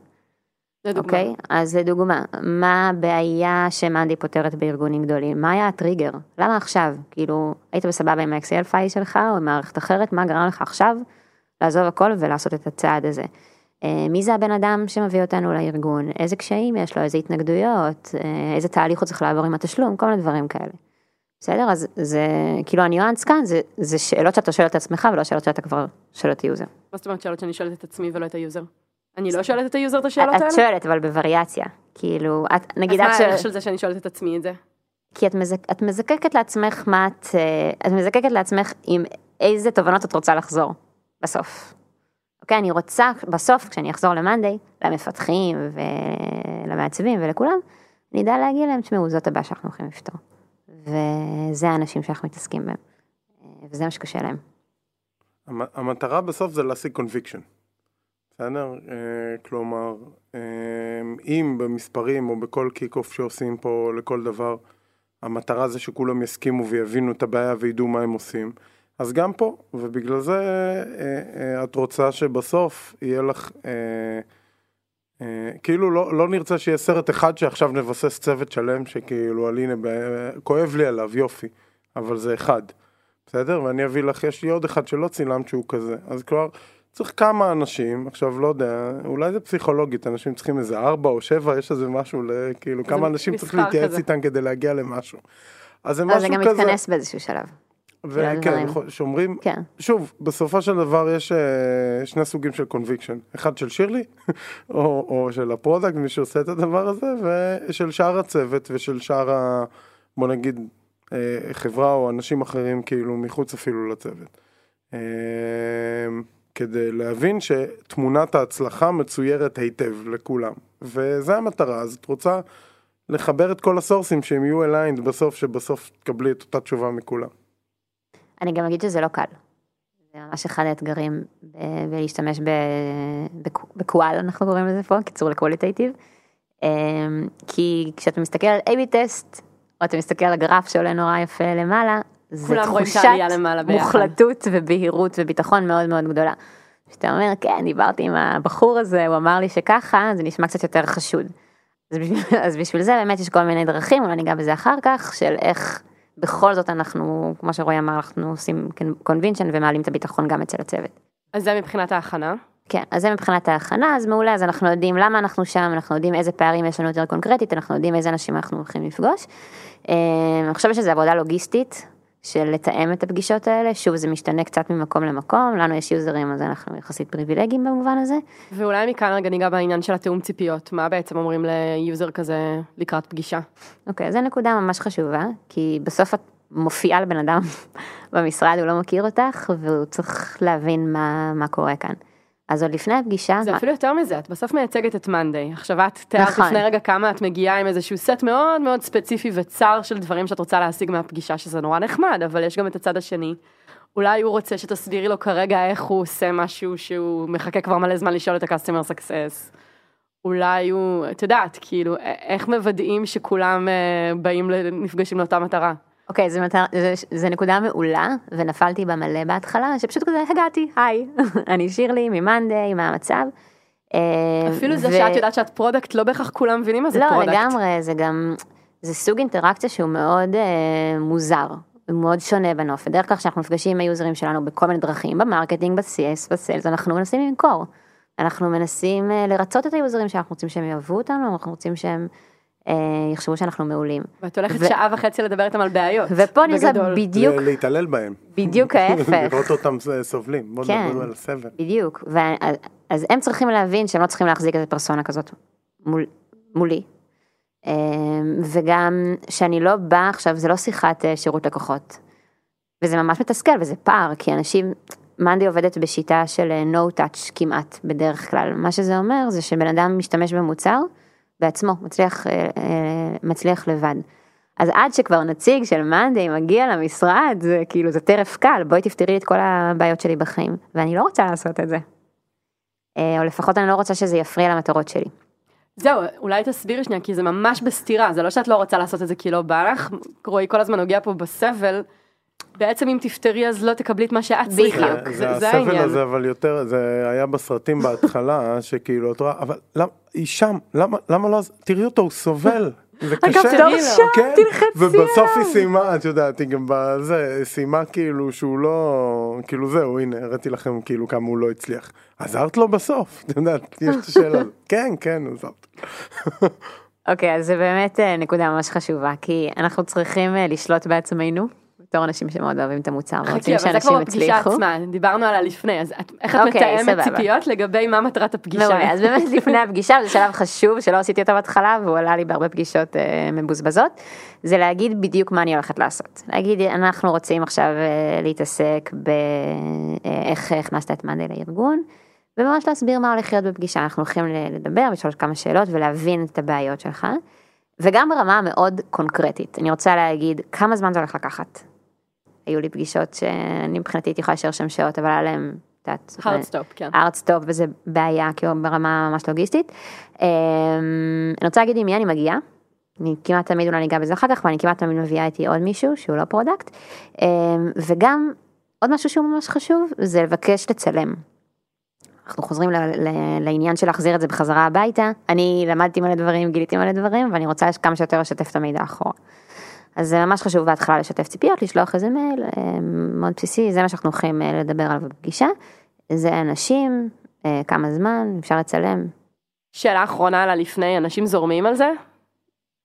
לדוגמה. אוקיי? Okay? אז לדוגמה, מה הבעיה שמאנדי פותרת בארגונים גדולים? מה היה הטריגר? למה עכשיו? כאילו, היית בסבבה עם האקסל פייל שלך או עם מערכת אחרת, מה גרם לך עכשיו לעזוב הכל ולעשות את הצעד הזה? אה, מי זה הבן אדם שמביא אותנו לארגון, איזה קשיים יש לו, איזה התנגדויות, אה, איזה תהליך הוא צריך לעבור עם התשלום, כל מיני דברים כאלה. בסדר? אז זה, כאילו הניואנס כאן, זה, זה שאלות שאתה שואל את עצמך ולא שאלות שאתה כבר שואל את ה user. מה זאת אומרת שאלות שאני שואלת את עצמי ולא את ה user? אני לא שואלת את ה user את השאלות האלה? את שואלת, אבל בווריאציה. כאילו, את, נגיד את שואלת... אז מה הערך של זה שאני שואלת את עצמי את זה? כי את, מזק, את מזקקת לעצמך מה את, אה, את מזקקת לעצמך עם איזה תובנות את רוצה לחזור, בסוף. אוקיי, אני רוצה בסוף, כשאני אחזור למאנדיי, למפתחים ולמעצבים ולכולם, אני אדע להגיד להם, תשמעו, זאת הבעיה שאנחנו הולכים לפתור. וזה האנשים שאנחנו מתעסקים בהם, וזה מה שקשה להם. המטרה בסוף זה להשיג conviction. בסדר? אה, כלומר, אה, אם במספרים או בכל kick off שעושים פה לכל דבר, המטרה זה שכולם יסכימו ויבינו את הבעיה וידעו מה הם עושים. אז גם פה, ובגלל זה אה, אה, את רוצה שבסוף יהיה לך, אה, אה, כאילו לא, לא נרצה שיהיה סרט אחד שעכשיו נבסס צוות שלם שכאילו על הנה, כואב לי עליו, יופי, אבל זה אחד, בסדר? ואני אביא לך, יש לי עוד אחד שלא צילמת שהוא כזה, אז כבר צריך כמה אנשים, עכשיו לא יודע, אולי זה פסיכולוגית, אנשים צריכים איזה ארבע או שבע, יש איזה משהו, כאילו כמה אנשים צריך להתייעץ איתם כדי להגיע למשהו. אז זה משהו כזה. אז זה גם מתכנס באיזשהו שלב. וכן, שאומרים, כן. שוב, בסופו של דבר יש uh, שני סוגים של קונביקשן, אחד של שירלי, או, או של ה product, מי שעושה את הדבר הזה, ושל שאר הצוות ושל שאר, ה, בוא נגיד, אה, חברה או אנשים אחרים, כאילו, מחוץ אפילו לצוות. אה, כדי להבין שתמונת ההצלחה מצוירת היטב לכולם, וזה המטרה, אז את רוצה לחבר את כל הסורסים שהם יהיו aligned בסוף, שבסוף תקבלי את אותה תשובה מכולם. אני גם אגיד שזה לא קל. זה ממש אחד האתגרים ב- בלהשתמש בקואל, אנחנו קוראים לזה פה, קיצור לקווליטייטיב. אמ, כי כשאתה מסתכל על A-B טסט, או אתה מסתכל על הגרף שעולה נורא יפה למעלה, זה תחושת. מוחלטות ובהירות וביטחון מאוד מאוד גדולה. כשאתה אומר, כן, דיברתי עם הבחור הזה, הוא אמר לי שככה, זה נשמע קצת יותר חשוד. אז בשביל, אז בשביל זה באמת יש כל מיני דרכים, אולי ניגע בזה אחר כך, של איך בכל זאת אנחנו, כמו שרועי אמר, אנחנו עושים conviction ומעלים את הביטחון גם אצל הצוות. אז זה מבחינת ההכנה. כן, אז זה מבחינת ההכנה, אז מעולה, אז אנחנו יודעים למה אנחנו שם, אנחנו יודעים איזה פערים יש לנו יותר קונקרטית, אנחנו יודעים איזה אנשים אנחנו הולכים לפגוש. אה, אני חושבת שזו עבודה לוגיסטית, של לתאם את הפגישות האלה, שוב זה משתנה קצת ממקום למקום, לנו יש יוזרים אז אנחנו יחסית פריבילגיים במובן הזה. ואולי מכאן רגע ניגע בעניין של התיאום ציפיות, מה בעצם אומרים ל user כזה לקראת פגישה? אוקיי, okay, זו נקודה ממש חשובה, כי בסוף את מופיעה לבן אדם במשרד, הוא לא מכיר אותך, והוא צריך להבין מה, מה קורה כאן. אז עוד לפני הפגישה... זה מה... אפילו יותר מזה, את בסוף מייצגת את מאנדיי. עכשיו את תיארת נכון. לפני רגע כמה את מגיעה עם איזשהו סט מאוד מאוד ספציפי וצר של דברים שאת רוצה להשיג מהפגישה, שזה נורא נחמד, אבל יש גם את הצד השני. אולי הוא רוצה שתסבירי לו כרגע איך הוא עושה משהו שהוא מחכה כבר מלא זמן לשאול את ה-customer success. אולי הוא, את יודעת, כאילו, איך מוודאים שכולם אה, באים לנפגשים לאותה מטרה. אוקיי, זו מטר... זה, זה נקודה מעולה, ונפלתי בה מלא בהתחלה, שפשוט כזה הגעתי, היי, אני שירלי ממאנדיי, מה המצב. אה, אפילו זה ו- שאת יודעת שאת product, לא בהכרח כולם מבינים מה זה לא, product. לגמרי, זה גם, זה סוג אינטראקציה שהוא מאוד אה, מוזר, הוא מאוד שונה בנוף. בדרך כלל כשאנחנו נפגשים עם היוזרים שלנו בכל מיני דרכים, ב marketing, ב-CS, ב sales, אנחנו מנסים למכור. אנחנו מנסים אה, לרצות את היוזרים שאנחנו רוצים שהם יאהבו אותנו, אנחנו רוצים שהם יחשבו שאנחנו מעולים. ואת הולכת ו- שעה וחצי לדבר איתם על בעיות. ופה בגדול. בדיוק, ל- להתעלל בהם. בדיוק ההפך. לראות אותם סובלים. בוא כן. נדבר על הסבל. בדיוק, ו- אז הם צריכים להבין שהם לא צריכים להחזיק איזה פרסונה כזאת מול, מולי. אמ, וגם שאני לא באה עכשיו, זה לא שיחת אה, שירות לקוחות. וזה ממש מתסכל וזה פער, כי אנשים, מאנדי עובדת בשיטה של אה, no touch כמעט בדרך כלל. מה שזה אומר זה שבן אדם משתמש במוצר בעצמו, מצליח, אה, אה, מצליח לבד. אז עד שכבר נציג של מאנדי מגיע למשרד, זה כאילו זה טרף קל, בואי תפתרי את כל הבעיות שלי בחיים. ואני לא רוצה לעשות את זה. אה, או לפחות אני לא רוצה שזה יפריע למטרות שלי. זהו, אולי תסבירי שנייה, כי זה ממש בסתירה, זה לא שאת לא רוצה לעשות את זה כי לא בא לך, רועי כל הזמן נוגע פה בסבל, בעצם אם תפתרי אז לא תקבלי את מה שאת צריכה, בדיוק. זה, זה, זה זה הסבל העניין. הזה, אבל יותר, זה היה בסרטים בהתחלה, שכאילו, את רואה, אבל למה, היא שם, למה, למה לא, תראי אותו, הוא סובל. זה קשה, הכפתור שם, כן, תלחצי ובסוף. היא סיימה, את יודעת, היא גם בזה, סיימה כאילו שהוא לא, כאילו זהו, הנה, הראיתי לכם כאילו כמה הוא לא הצליח. עזרת לו בסוף, את יודעת, יש את השאלה, הזאת. כן, כן, עזרת. אוקיי, אז זה באמת אה, נקודה ממש חשובה, כי אנחנו צריכים אה, לשלוט בעצמנו, בתור אנשים שמאוד אוהבים את המוצר, חכי, ורוצים אבל זה כבר שאנשים בפגישה יצליחו. עצמה, דיברנו עליה לפני, אז את- איך את אוקיי, מתאמת. ציפיות לגבי מה מטרת הפגישה? מעולה, אז באמת לפני הפגישה, זה שלב חשוב שלא עשיתי אותו בהתחלה והוא עלה לי בהרבה פגישות אה, מבוזבזות, זה להגיד בדיוק מה אני הולכת לעשות. להגיד, אנחנו רוצים עכשיו אה, להתעסק באיך הכנסת את מאנדי לארגון, וממש להסביר מה הולך להיות בפגישה, אנחנו הולכים לדבר ולשאול כמה שאלות ולהבין את הבעיות שלך, וגם ברמה מאוד קונקרטית, אני רוצה להגיד כמה זמן זה הולך לקחת. היו לי פגישות שאני מבחינתי הייתי יכולה להישאר שם שעות, אבל היה להם, את יודעת, hard stop, כן. hard stop וזה בעיה כאילו ברמה ממש לוגיסטית. אמ, אני רוצה להגיד עם מי אני מגיעה. אני כמעט תמיד אולי ניגע בזה אחר כך ואני כמעט תמיד מביאה איתי עוד מישהו שהוא לא product. אמ, וגם עוד משהו שהוא ממש חשוב זה לבקש לצלם. אנחנו חוזרים ל- ל- לעניין של להחזיר את זה בחזרה הביתה. אני למדתי מלא דברים, גיליתי מלא דברים ואני רוצה כמה שיותר לשתף את המידע אחורה. אז זה ממש חשוב בהתחלה לשתף ציפיות, לשלוח איזה מייל, אה, מאוד בסיסי, זה מה שאנחנו הולכים אה, לדבר עליו בפגישה. זה אנשים, אה, כמה זמן, אפשר לצלם. שאלה אחרונה על הלפני, אנשים זורמים על זה?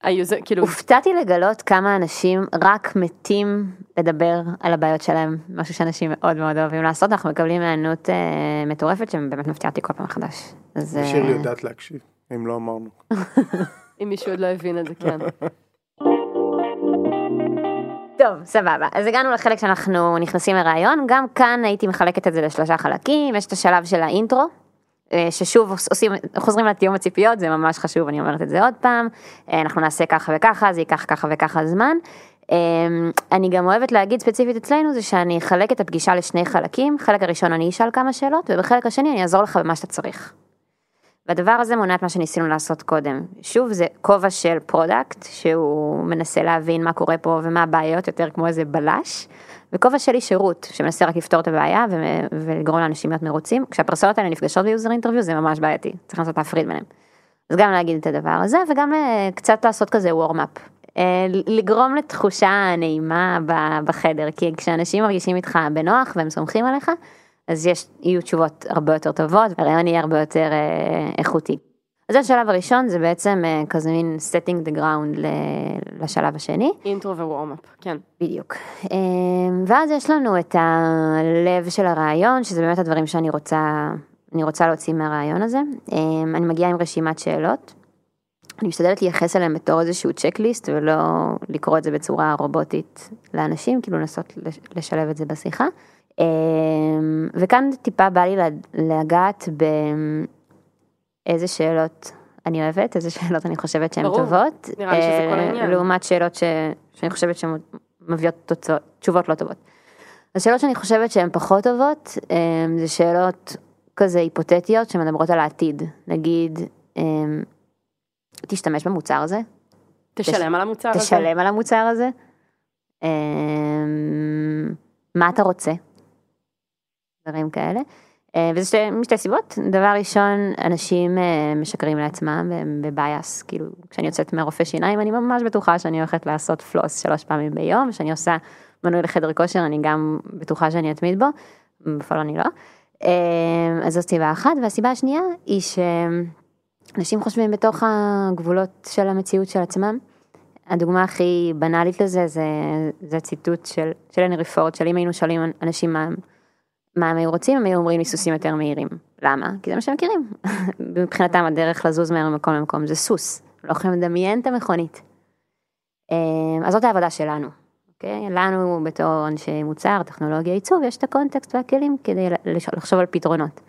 ה user, כאילו, הופתעתי לגלות כמה אנשים רק מתים לדבר על הבעיות שלהם, משהו שאנשים מאוד מאוד אוהבים לעשות, אנחנו מקבלים היענות אה, מטורפת שבאמת מפתיעה אותי כל פעם מחדש. אז, שירלי יודעת להקשיב, אם לא אמרנו. אם מישהו עוד לא הבין את זה, כן. טוב, סבבה. אז הגענו לחלק שאנחנו נכנסים לרעיון, גם כאן הייתי מחלקת את זה לשלושה חלקים, יש את השלב של האינטרו, אה, ששוב עושים, חוזרים לתיאום הציפיות, זה ממש חשוב, אני אומרת את זה עוד פעם, אה, אנחנו נעשה ככה וככה, זה ייקח ככה וככה זמן, אמ, אני גם אוהבת להגיד ספציפית אצלנו זה שאני אחלק את הפגישה לשני חלקים, חלק הראשון אני אשאל כמה שאלות ובחלק השני אני אעזור לך במה שאתה צריך. והדבר הזה מונע את מה שניסינו לעשות קודם. שוב זה כובע של product שהוא מנסה להבין מה קורה פה ומה הבעיות יותר כמו איזה בלש. וכובע של שירות שמנסה רק לפתור את הבעיה ו- ולגרום לאנשים להיות מרוצים. כשהפרסונות האלה נפגשות ב user interview זה ממש בעייתי, צריך לנסות להפריד ביניהם. אז גם להגיד את הדבר הזה וגם אה, קצת לעשות כזה וורמאפ. לגרום לתחושה נעימה בחדר, כי כשאנשים מרגישים איתך בנוח והם סומכים עליך, אז יש, יהיו תשובות הרבה יותר טובות, והרעיון יהיה הרבה יותר אה, איכותי. אז זה השלב הראשון, זה בעצם אה, כזה מין setting the ground ל- לשלב השני. אינטרו ווורמאפ, כן. בדיוק. אה, ואז יש לנו את הלב של הרעיון, שזה באמת הדברים שאני רוצה, אני רוצה להוציא מהרעיון הזה. אה, אני מגיעה עם רשימת שאלות. אני משתדלת לייחס אליהם בתור איזשהו צ'קליסט ולא לקרוא את זה בצורה רובוטית לאנשים, כאילו לנסות לשלב את זה בשיחה. אה, וכאן טיפה בא לי לגעת באיזה שאלות אני אוהבת, איזה שאלות אני חושבת שהן ברור. טובות. נראה לי שזה כל אה, העניין. לעומת שאלות ש... שאני חושבת שהן מביאות תוצאות, תשובות לא טובות. השאלות שאני חושבת שהן פחות טובות, אה, זה שאלות כזה היפותטיות שמדברות על העתיד. נגיד, אה, תשתמש במוצר הזה, תשלם על המוצר הזה. תשלם על המוצר הזה. מה אתה רוצה? דברים כאלה. אה, וזה שתי, משתי סיבות, דבר ראשון, אנשים אה, משקרים לעצמם בבייס, כאילו כשאני יוצאת מהרופא שיניים אני ממש בטוחה שאני הולכת לעשות פלוס שלוש פעמים ביום, כשאני עושה מנוי לחדר כושר אני גם בטוחה שאני אתמיד בו, בפועל אני לא. אה, אז זו סיבה אחת, והסיבה השנייה היא שאנשים חושבים בתוך הגבולות של המציאות של עצמם. הדוגמה הכי בנאלית לזה זה, זה ציטוט של, של הנרי פורד, של אם היינו שואלים אנשים מה, מה הם היו רוצים, הם היו אומרים לי סוסים יותר מהירים. למה? כי זה מה שהם מכירים. מבחינתם הדרך לזוז מהר ממקום למקום זה סוס, לא יכולים לדמיין את המכונית. אז זאת העבודה שלנו, אוקיי? לנו בתור אנשי מוצר, טכנולוגיה, עיצוב, יש את הקונטקסט והכלים כדי לחשוב על פתרונות.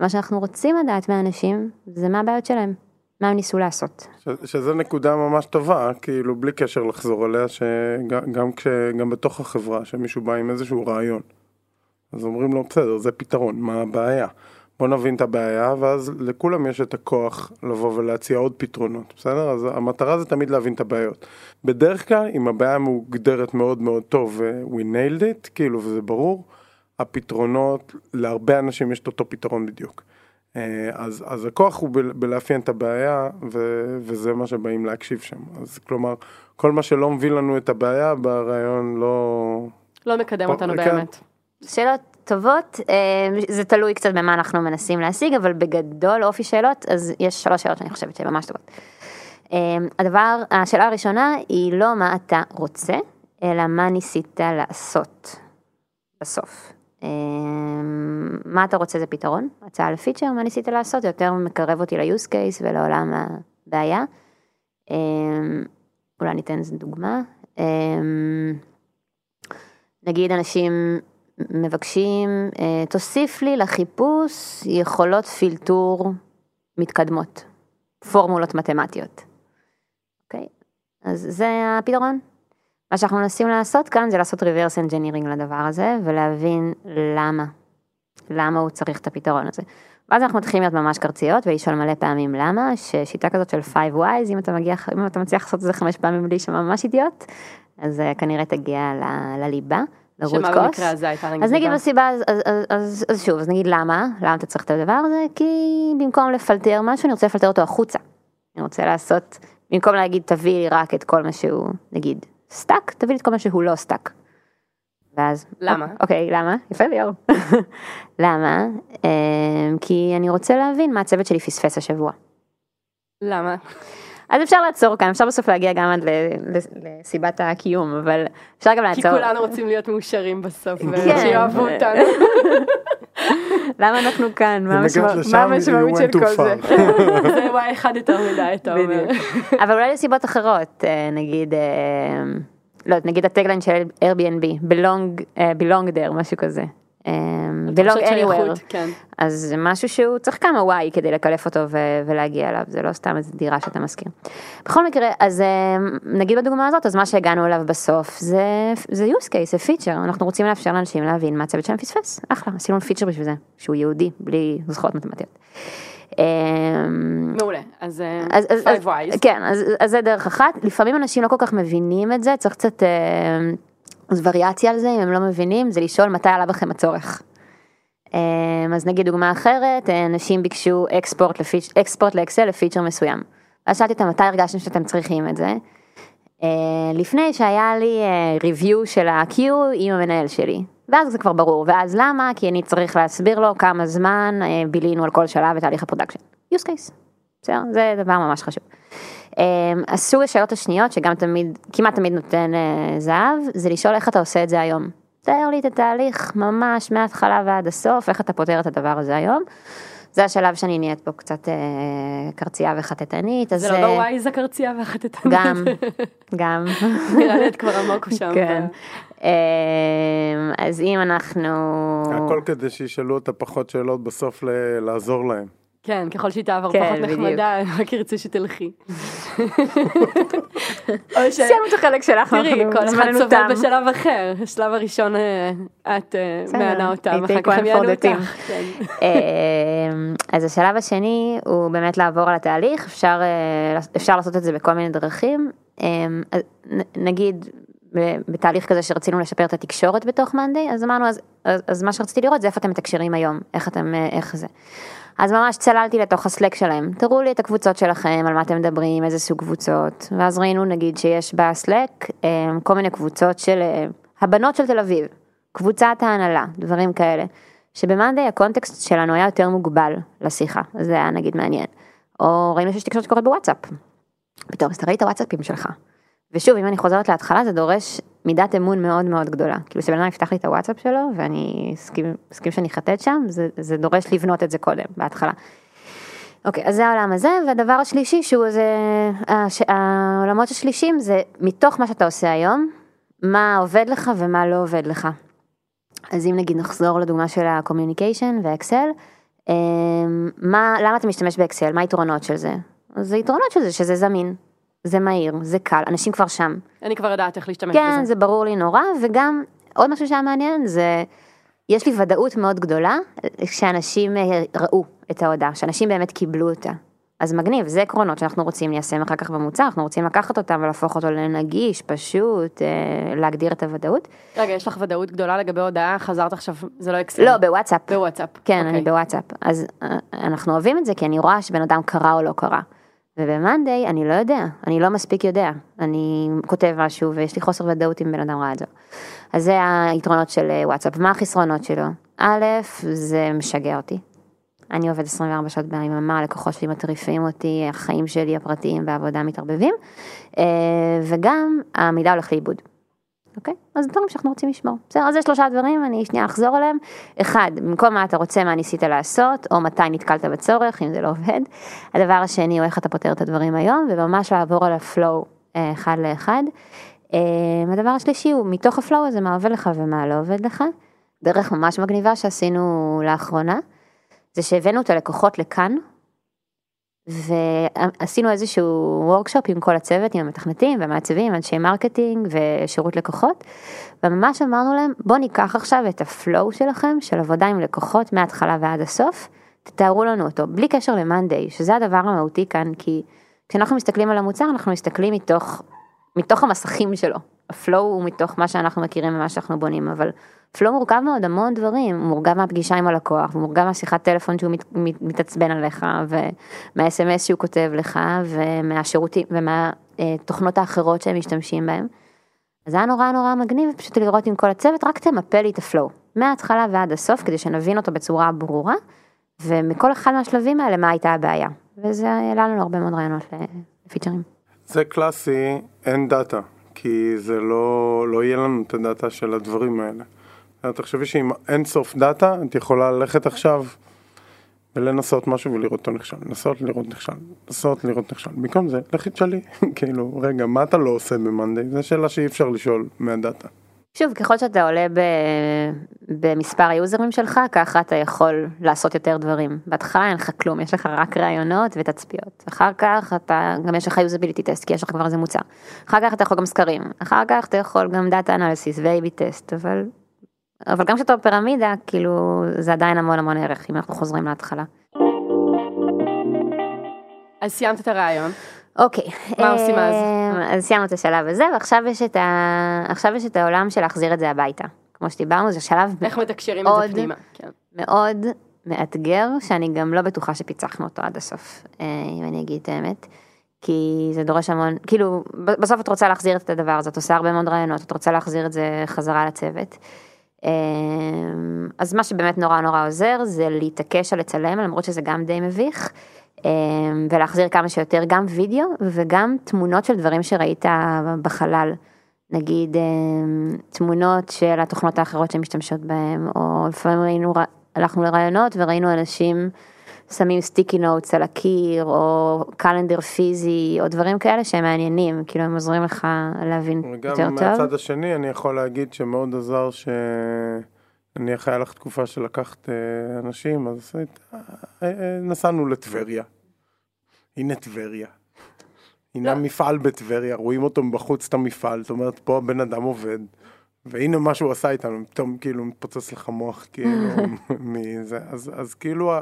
מה שאנחנו רוצים לדעת מהאנשים זה מה הבעיות שלהם, מה הם ניסו לעשות. ש, שזה נקודה ממש טובה, כאילו בלי קשר לחזור עליה, שגם גם כש, גם בתוך החברה, שמישהו בא עם איזשהו רעיון. אז אומרים לו בסדר זה פתרון מה הבעיה? בוא נבין את הבעיה ואז לכולם יש את הכוח לבוא ולהציע עוד פתרונות בסדר? אז המטרה זה תמיד להבין את הבעיות. בדרך כלל אם הבעיה מוגדרת מאוד מאוד טוב ו- we nailed it כאילו וזה ברור הפתרונות להרבה אנשים יש את אותו פתרון בדיוק. אה, אז, אז הכוח הוא ב- בלאפיין את הבעיה ו- וזה מה שבאים להקשיב שם. אז כלומר כל מה שלא מביא לנו את הבעיה ברעיון לא לא מקדם אותנו כן. באמת. שאלות טובות, אה, זה תלוי קצת במה אנחנו מנסים להשיג, אבל בגדול אופי שאלות, אז יש שלוש שאלות שאני חושבת שהן ממש טובות. אה, הדבר, השאלה הראשונה היא לא מה אתה רוצה, אלא מה ניסית לעשות בסוף. אה, מה אתה רוצה זה פתרון, הצעה לפיצ'ר, מה ניסית לעשות, יותר מקרב אותי ל-use case ולעולם הבעיה. אולי ניתן איזה דוגמה. נגיד אנשים מבקשים, תוסיף לי לחיפוש יכולות פילטור מתקדמות, פורמולות מתמטיות. אוקיי? אז זה הפתרון. מה שאנחנו מנסים לעשות כאן זה לעשות reverse engineering לדבר הזה ולהבין למה, למה הוא צריך את הפתרון הזה. ואז אנחנו מתחילים להיות ממש קרציות ולשאול מלא פעמים למה, ששיטה כזאת של 5 wise, אם אתה, מגיע, אם אתה מצליח לעשות את זה חמש פעמים בלי שממש אידיוט, אז כנראה תגיע ל, לליבה. לרוט שמה כוס. במקרה הזה הייתה נגיד אז נגיד סיבה? בסיבה, אז, אז, אז, אז, אז שוב, אז נגיד למה, למה אתה צריך את הדבר הזה? כי במקום לפלטר משהו, אני רוצה לפלטר אותו החוצה. אני רוצה לעשות, במקום להגיד תביא לי רק את כל מה שהוא, נגיד, stuck, תביא לי את כל מה שהוא לא stuck. ואז, למה? אוקיי, למה? יפה ליאור. למה? אמ, כי אני רוצה להבין מה הצוות שלי פספס השבוע. למה? אז אפשר לעצור כאן, אפשר בסוף להגיע גם עד לסיבת הקיום, אבל אפשר גם כי לעצור. כולנו רוצים להיות מאושרים בסוף, כן. ושיאהבו אותנו. למה אנחנו כאן? מה המשמעות של כל זה? זה וואי אחד יותר מדי, אתה אומר. אבל אולי לסיבות אחרות, אה, נגיד, אה, לא נגיד הטגליין של Airbnb, belong, אה, belong there, משהו כזה. בלוג תחושת שייכות, anywhere, כן. אז זה משהו שהוא צריך כמה וואי כדי לקלף אותו ו- ולהגיע אליו, זה לא סתם איזה דירה שאתה משכיר. בכל מקרה, אז אה, נגיד בדוגמה הזאת, אז מה שהגענו אליו בסוף זה, זה use case, זה פיצ'ר, אנחנו רוצים לאפשר לאנשים להבין מה הצוות שלהם פספס, אחלה, עשינו פיצ'ר בשביל זה, שהוא יהודי, בלי זכויות מתמטיות. אה, מעולה, אז אה, five whys. כן, אז, אז זה דרך אחת, לפעמים אנשים לא כל כך מבינים את זה, צריך קצת, אז וריאציה על זה, אם הם לא מבינים, זה לשאול מתי עלה בכם הצורך. אה, אז נגיד דוגמה אחרת, אה, אנשים ביקשו export, לפיצ', export לאקסל לפיצ'ר מסוים. ואז שאלתי אותם מתי הרגשתם שאתם צריכים את זה. אה, לפני שהיה לי review של ה-Q עם המנהל שלי. ואז זה כבר ברור, ואז למה? כי אני צריך להסביר לו כמה זמן אה, בילינו על כל שלב בתהליך ה production. use case. בסדר? זה דבר ממש חשוב. אה, אז סוג השאלות השניות שגם תמיד, כמעט תמיד נותן אה, זהב, זה לשאול איך אתה עושה את זה היום. תאר לי את התהליך ממש מההתחלה ועד הסוף, איך אתה פותר את הדבר הזה היום. זה השלב שאני נהיית פה קצת אה, קרצייה וחטטנית, אז זה לא אה, בווייז הקרצייה והחטטנית. גם, גם. נראה לי את כבר עמוק שם. כן. אה, אז אם אנחנו... הכל כדי שישאלו אותה פחות שאלות בסוף ל- לעזור להם. כן, ככל שהיא תעבור כן, פחות בדיוק. נחמדה, רק ירצו שתלכי. או ש... סיימנו את החלק שלך, תראי, כל אחד סובל. בשלב אחר. השלב הראשון אה, את אה, מענה אותם, אחר כך הם יענו. אותך. כן. אה, אז השלב השני הוא באמת לעבור על התהליך, אפשר, אה, אפשר לעשות את זה בכל מיני דרכים. נ- נגיד בתהליך כזה שרצינו לשפר את התקשורת בתוך מאנדיי, אז אמרנו, אז, אז, אז מה שרציתי לראות זה איפה אתם מתקשרים היום, איך אתם, איך זה. אז ממש צללתי לתוך הסלק שלהם, תראו לי את הקבוצות שלכם, על מה אתם מדברים, איזה סוג קבוצות, ואז ראינו נגיד שיש בסלק אה, כל מיני קבוצות של אה, הבנות של תל אביב, קבוצת ההנהלה, דברים כאלה, שבמאנדיי הקונטקסט שלנו היה יותר מוגבל לשיחה, זה היה נגיד מעניין. או ראינו שיש תקשורת שקורית בוואטסאפ, פתאום אז תראי את הוואטסאפים שלך. ושוב, אם אני חוזרת להתחלה, זה דורש מידת אמון מאוד מאוד גדולה. כאילו שבן אדם יפתח לי את הוואטסאפ שלו, ואני אסכים, שאני אחטט שם, זה, זה דורש לבנות את זה קודם, בהתחלה. אוקיי, אז זה העולם הזה, והדבר השלישי שהוא זה, הש, העולמות השלישים זה מתוך מה שאתה עושה היום, מה עובד לך ומה לא עובד לך. אז אם נגיד נחזור לדוגמה של ה-communication ואקסל, אמ, מה, למה אתה משתמש באקסל, מה היתרונות של זה? אז היתרונות של זה שזה זמין, זה מהיר, זה קל, אנשים כבר שם. אני כבר יודעת איך להשתמש כן, בזה. זה ברור לי נורא, וגם עוד משהו שהיה מעניין זה, יש לי ודאות מאוד גדולה כשאנשים אה, ראו את ההודעה, שאנשים באמת קיבלו אותה. אז מגניב, זה עקרונות שאנחנו רוצים ליישם אחר כך במוצר, אנחנו רוצים לקחת אותם ולהפוך אותו לנגיש, פשוט, אה, להגדיר את הוודאות. רגע, יש לך ודאות גדולה לגבי הודעה, חזרת עכשיו, זה לא אקסל. לא, בוואטסאפ. בוואטסאפ. כן, אוקיי. אני בוואטסאפ. אז אה, אנחנו אוהבים את זה כי אני רואה שבן אדם קרא או לא קרא. ובמאנדיי אני לא יודע, אני לא מספיק יודע. אני כותב משהו ויש לי חוסר ודאות אם בן אדם ראה את זה. אז זה היתרונות של אה, וואטסאפ. מה החסרונות שלו? א', זה משגע אותי. אני עובד 24 שעות ביממה, הלקוחות שלי מטריפים אותי, החיים שלי הפרטיים והעבודה מתערבבים, אה, וגם המידע הולך לאיבוד. אוקיי? אז דברים שאנחנו רוצים לשמור. בסדר, אז זה שלושה דברים, אני שנייה אחזור עליהם. אחד, במקום מה אתה רוצה, מה ניסית לעשות, או מתי נתקלת בצורך, אם זה לא עובד. הדבר השני הוא איך אתה פותר את הדברים היום, וממש לעבור על ה flow אה, אחד לאחד. אה, הדבר השלישי הוא מתוך ה flow הזה, מה עובד לך ומה לא עובד לך. דרך ממש מגניבה שעשינו לאחרונה, זה שהבאנו את הלקוחות לכאן, ועשינו איזשהו workshop עם כל הצוות, עם המתכנתים והמעצבים, אנשי marketing ושירות לקוחות, וממש אמרנו להם, בואו ניקח עכשיו את ה flow שלכם, של עבודה עם לקוחות מההתחלה ועד הסוף, תתארו לנו אותו, בלי קשר למאנדיי, שזה הדבר המהותי כאן, כי כשאנחנו מסתכלים על המוצר, אנחנו מסתכלים מתוך, מתוך המסכים שלו. ה flow הוא מתוך מה שאנחנו מכירים ומה שאנחנו בונים, אבל flow מורכב מאוד המון דברים, הוא מורכב מהפגישה עם הלקוח, הוא מורכב מהשיחת טלפון שהוא מת, מת, מתעצבן עליך, ומהאס.אם.אס שהוא כותב לך, ומהשירותים, ומהתוכנות האחרות שהם משתמשים בהם. אז זה היה נורא נורא מגניב פשוט לראות עם כל הצוות, רק תמפה לי את ה flow, מההתחלה ועד הסוף, כדי שנבין אותו בצורה ברורה, ומכל אחד מהשלבים האלה מה הייתה הבעיה. וזה העלה לנו הרבה מאוד רעיונות לפיצ'רים. זה קלאסי, אין data, כי זה לא, לא יהיה לנו את ה data של הדברים האלה. תחשבי שאם אין סוף data, את יכולה ללכת עכשיו ולנסות משהו ולראות אותו נכשל, לנסות לראות נכשל, לנסות לראות נכשל. במקום זה, לכי תשאלי, כאילו, רגע, מה אתה לא עושה במאנדיי? זו שאלה שאי אפשר לשאול מה data. שוב, ככל שאתה עולה ב, במספר היוזרים שלך, ככה אתה יכול לעשות יותר דברים. בהתחלה אין לך כלום, יש לך רק רעיונות ותצפיות. אחר כך אתה, גם יש לך usability test, כי יש לך כבר איזה מוצר. אחר כך אתה יכול גם סקרים. אחר כך אתה יכול גם data analysis ו-AB test, אבל, אבל גם כשאתה בפירמידה, כאילו, זה עדיין המון המון ערך, אם אנחנו חוזרים להתחלה. אז סיימת את הרעיון. אוקיי. מה עושים אז? אה, אז סיימנו את השלב הזה, ועכשיו יש את, ה... עכשיו יש את העולם של להחזיר את זה הביתה. כמו שדיברנו, זה שלב איך מתקשרים את זה מאוד פנימה. כן. מאוד מאתגר, שאני גם לא בטוחה שפיצחנו אותו עד הסוף, אה, אם אני אגיד את האמת. כי זה דורש המון, כאילו, בסוף את רוצה להחזיר את הדבר הזה, את עושה הרבה מאוד רעיונות, את רוצה להחזיר את זה חזרה לצוות. אה, אז מה שבאמת נורא נורא עוזר זה להתעקש על לצלם, למרות שזה גם די מביך, ולהחזיר כמה שיותר גם וידאו וגם תמונות של דברים שראית בחלל. נגיד אה, תמונות של התוכנות האחרות שמשתמשות בהם, או לפעמים ראינו, הלכנו לרעיונות וראינו אנשים שמים סטיקי נוטס על הקיר, או קלנדר פיזי, או דברים כאלה שהם מעניינים, כאילו הם עוזרים לך להבין יותר וגם טוב. מהצד השני אני יכול להגיד שמאוד עזר שאני אחראי לך תקופה שלקחת אה, אנשים, אז אה, אה, נסענו לטבריה. הנה טבריה. הנה לא. מפעל בטבריה, רואים אותו מבחוץ את המפעל, זאת אומרת פה הבן אדם עובד. והנה מה שהוא עשה איתנו, פתאום כאילו מתפוצץ לך מוח כאילו מזה, אז, אז כאילו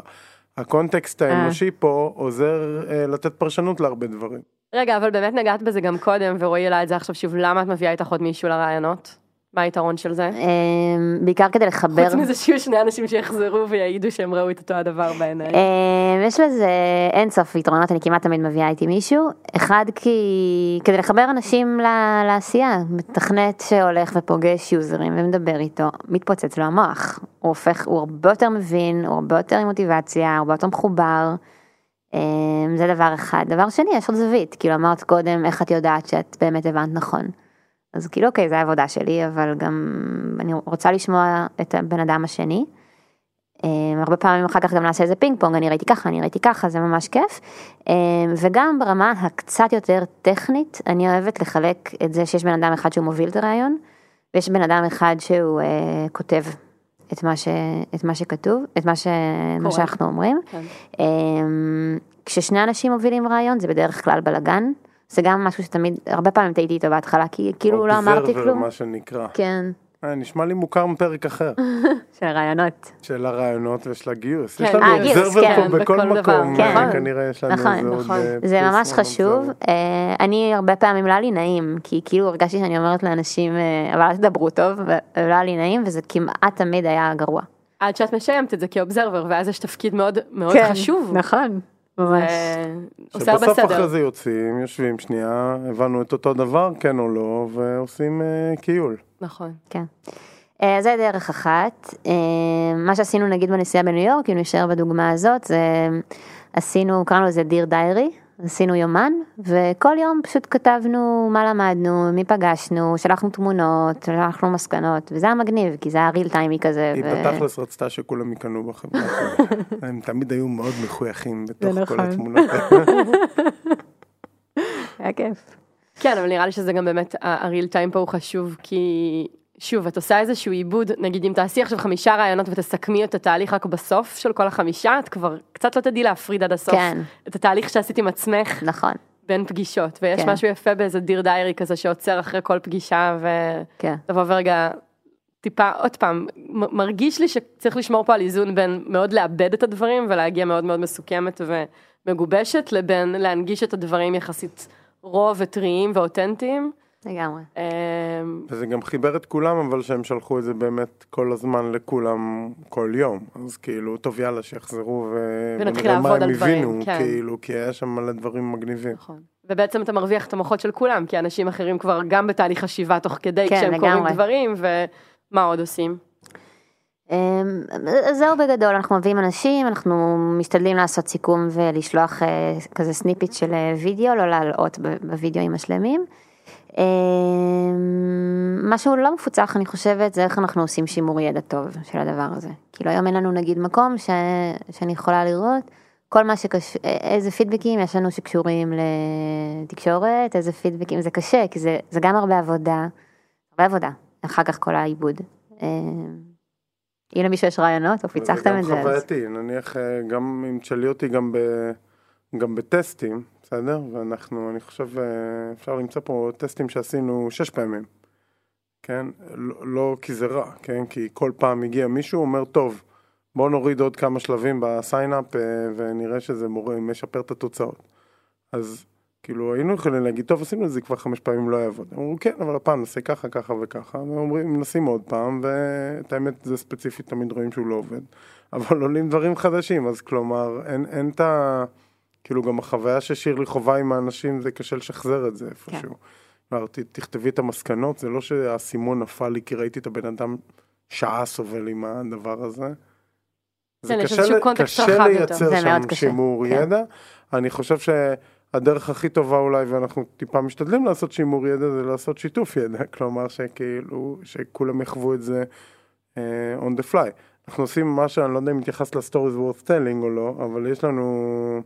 הקונטקסט האנושי פה עוזר אה, לתת פרשנות להרבה דברים. רגע, אבל באמת נגעת בזה גם קודם, ורועי העלה את זה עכשיו שוב, למה את מביאה איתך עוד מישהו לרעיונות? מה היתרון של זה? אה, בעיקר כדי לחבר. חוץ מזה שיהיו שני אנשים שיחזרו ויעידו שהם ראו את אותו הדבר בעיניים. אה, יש לזה אין סוף יתרונות, אני כמעט תמיד מביאה איתי מישהו. אחד כי כדי לחבר אנשים לעשייה, מתכנת שהולך ופוגש יוזרים ומדבר איתו, מתפוצץ לו המוח. הוא הופך, הוא הרבה יותר מבין, הוא הרבה יותר עם מוטיבציה, הוא הרבה יותר מחובר. אה, זה דבר אחד. דבר שני, יש עוד זווית, כאילו אמרת קודם איך את יודעת שאת באמת הבנת נכון. אז כאילו אוקיי, זו העבודה שלי, אבל גם אני רוצה לשמוע את הבן אדם השני. אה, הרבה פעמים אחר כך גם נעשה איזה פינג פונג, אני ראיתי ככה, אני ראיתי ככה, זה ממש כיף. אה, וגם ברמה הקצת יותר טכנית, אני אוהבת לחלק את זה שיש בן אדם אחד שהוא מוביל את הרעיון, ויש בן אדם אחד שהוא אה, כותב את מה, ש, את מה שכתוב, את מה, ש, מה שאנחנו אומרים. כן. אה, כששני אנשים מובילים רעיון זה בדרך כלל בלאגן, זה גם משהו שתמיד, הרבה פעמים טעיתי איתו בהתחלה, כי כאילו לא אמרתי כלום. מה שנקרא. כן, אה, נשמע לי מוכר מפרק אחר, של רעיונות. של הרעיונות ושל הגיוס. כן, יש לנו אה, גיוס, אובזרבר כן, פה בכל מקום, כן. אה, כנראה יש לנו נכון, איזה עוד... נכון. זה ממש חשוב, אני הרבה פעמים לא היה לי נעים, כי כאילו הרגשתי שאני אומרת לאנשים, אבל אל תדברו טוב, ולא היה לי נעים, וזה כמעט תמיד היה גרוע. עד שאת משיימת את זה כאובזרבר, ואז יש תפקיד מאוד מאוד כן, חשוב. נכון, ממש. אה, עושה הרבה שבסוף סדר. אחרי זה יוצאים, יושבים שנייה, הבנו את אותו דבר, כן או לא, ועושים אה, קיול. נכון. כן. אה, זה דרך אחת. אה, מה שעשינו נגיד בנסיעה בניו יורק, אם נשאר בדוגמה הזאת, זה עשינו, קראנו לזה דיר דיירי, עשינו יומן, וכל יום פשוט כתבנו מה למדנו, מי פגשנו, שלחנו תמונות, שלחנו מסקנות, וזה היה מגניב, כי זה היה ריל טיימי כזה. היא ו- בתכלס רצתה שכולם יקנאו בחברה שלה. הם תמיד היו מאוד מחויכים בתוך כל נכון. התמונות. היה כיף. כן, אבל נראה לי שזה גם באמת, הריל טיים פה הוא חשוב, כי שוב, את עושה איזשהו עיבוד, נגיד אם תעשי עכשיו חמישה רעיונות ותסכמי את התהליך רק בסוף של כל החמישה, את כבר קצת לא תדעי להפריד עד הסוף כן. את התהליך שעשית עם עצמך נכון, בין פגישות, ויש כן. משהו יפה באיזה דיר דיירי כזה שעוצר אחרי כל פגישה, כן. ותבוא ורגע, טיפה, עוד פעם, מרגיש לי שצריך לשמור פה על איזון בין מאוד לאבד את הדברים ולהגיע מאוד מאוד מסוכמת ומגובשת, לבין להנגיש את הדברים יחסית רוע וטריים ואותנטיים. לגמרי. אמ, וזה גם חיבר את כולם, אבל שהם שלחו את זה באמת כל הזמן לכולם, כל יום. אז כאילו, טוב יאללה, שיחזרו ו- ונתחיל מה לעבוד הם על דברים, הבינו, כן. כאילו, כי היה שם מלא דברים מגניבים. נכון. ובעצם אתה מרוויח את המוחות של כולם, כי אנשים אחרים כבר גם בתהליך חשיבה תוך כדי, כן, כשהם קוראים לגמרי. דברים, ומה עוד עושים? אמ, זהו בגדול, אנחנו מביאים אנשים, אנחנו משתדלים לעשות סיכום ולשלוח אה, כזה snippet של אה, וידאו, לא להלאות ב- בווידאוים השלמים. אמ, משהו לא מפוצח אני חושבת זה איך אנחנו עושים שימור ידע טוב של הדבר הזה. כאילו היום אין לנו נגיד מקום ש... שאני יכולה לראות כל מה שקשור, איזה פידבקים יש לנו שקשורים לתקשורת, איזה פידבקים, זה קשה כי זה, זה גם הרבה עבודה, הרבה עבודה. אחר כך כל העיבוד. אם למישהו יש רעיונות או פיצחתם את זה. זה גם חווייתי, נניח אה, גם אם תשאלי אותי גם, ב, גם בטסטים, בסדר? ואנחנו, אני חושב, אה, אפשר למצוא פה טסטים שעשינו שש פעמים, כן? לא, לא כי זה רע, כן? כי כל פעם הגיע מישהו, אומר, טוב, בוא נוריד עוד כמה שלבים ב sign up ונראה שזה מורה, משפר את התוצאות. אז כאילו היינו יכולים להגיד, טוב עשינו את זה כבר חמש פעמים לא יעבוד. הם אמרו כן, אבל הפעם נעשה ככה, ככה וככה, והם אומרים, מנסים עוד פעם, ואת האמת זה ספציפית תמיד רואים שהוא לא עובד. אבל עולים דברים חדשים, אז כלומר, אין, אין את ה... כאילו גם החוויה ששירלי חווה עם האנשים, זה קשה לשחזר את זה איפשהו. כן. תכתבי את המסקנות, זה לא שהאסימון נפל לי כי ראיתי את הבן אדם שעה סובל עם הדבר הזה. זה כן, קשה, קשה לייצר שם שימור כן. ידע. אני חושב ש... הדרך הכי טובה אולי, ואנחנו טיפה משתדלים לעשות שימור ידע, זה לעשות שיתוף ידע, כלומר שכאילו, שכולם יחוו את זה uh, on the fly. אנחנו עושים מה שאני לא יודע אם מתייחס לסטוריז worth telling או לא, אבל יש לנו,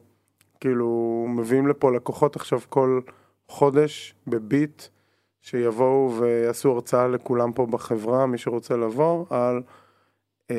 כאילו, מביאים לפה לקוחות עכשיו כל חודש בביט, שיבואו ויעשו הרצאה לכולם פה בחברה, מי שרוצה לבוא, על... אה,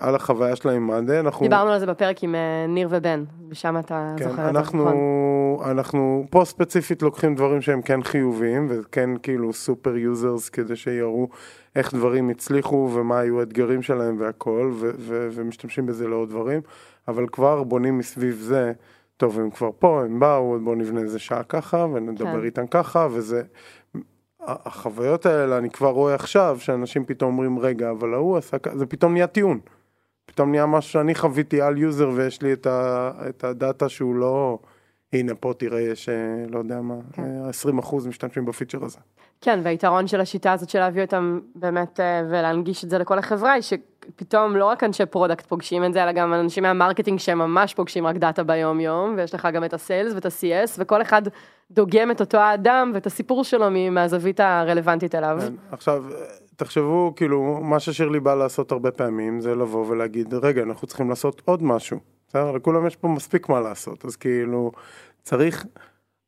על החוויה שלהם עם מאנדיי. אנחנו... דיברנו על זה בפרק עם אה, ניר ובן, ושם אתה כן, זוכר אנחנו, את זה, נכון? אנחנו פה ספציפית לוקחים דברים שהם כן חיוביים, וכן כאילו super users כדי שיראו איך דברים הצליחו ומה היו האתגרים שלהם והכל, ו- ו- ומשתמשים בזה לעוד דברים, אבל כבר בונים מסביב זה. טוב, הם כבר פה, הם באו, בואו נבנה איזה שעה ככה, ונדבר כן. איתם ככה, וזה החוויות האלה, אני כבר רואה עכשיו, שאנשים פתאום אומרים, רגע, אבל ההוא עשה ככה, זה פתאום נהיה טיעון. פתאום נהיה משהו שאני חוויתי על user ויש לי את, ה, את ה data שהוא לא, הנה פה תראה, יש, אה, לא יודע מה, כן. 20% אה, משתמשים ב feature הזה. כן, והיתרון של השיטה הזאת של להביא אותם באמת אה, ולהנגיש את זה לכל החברה, היא שפתאום לא רק אנשי product פוגשים את זה, אלא גם אנשים מה marketing שהם ממש פוגשים רק data ביום יום, ויש לך גם את ה sales ואת ה-CS, וכל אחד דוגם את אותו האדם ואת הסיפור שלו מהזווית הרלוונטית אליו. כן, עכשיו, תחשבו, כאילו, מה ששירלי בא לעשות הרבה פעמים, זה לבוא ולהגיד, רגע, אנחנו צריכים לעשות עוד משהו. בסדר? לכולם יש פה מספיק מה לעשות, אז כאילו, צריך...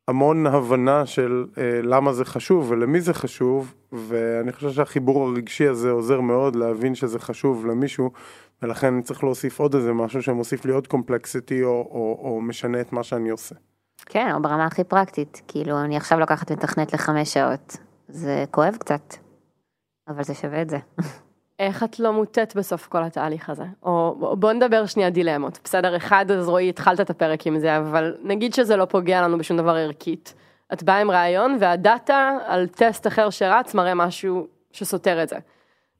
המון הבנה של אה, למה זה חשוב ולמי זה חשוב, ואני חושב שהחיבור הרגשי הזה עוזר מאוד להבין שזה חשוב למישהו, ולכן אני צריך להוסיף עוד איזה משהו שמוסיף לי עוד קומפלקסיטי או, או, או משנה את מה שאני עושה. כן, או ברמה הכי פרקטית, כאילו אני עכשיו לוקחת מתכנת לחמש שעות, זה כואב קצת, אבל זה שווה את זה. איך את לא מוטט בסוף כל התהליך הזה? או בוא נדבר שנייה דילמות. בסדר, אחד, אז רועי, התחלת את הפרק עם זה, אבל נגיד שזה לא פוגע לנו בשום דבר ערכית. את באה עם רעיון והדאטה על טסט אחר שרץ מראה משהו שסותר את זה.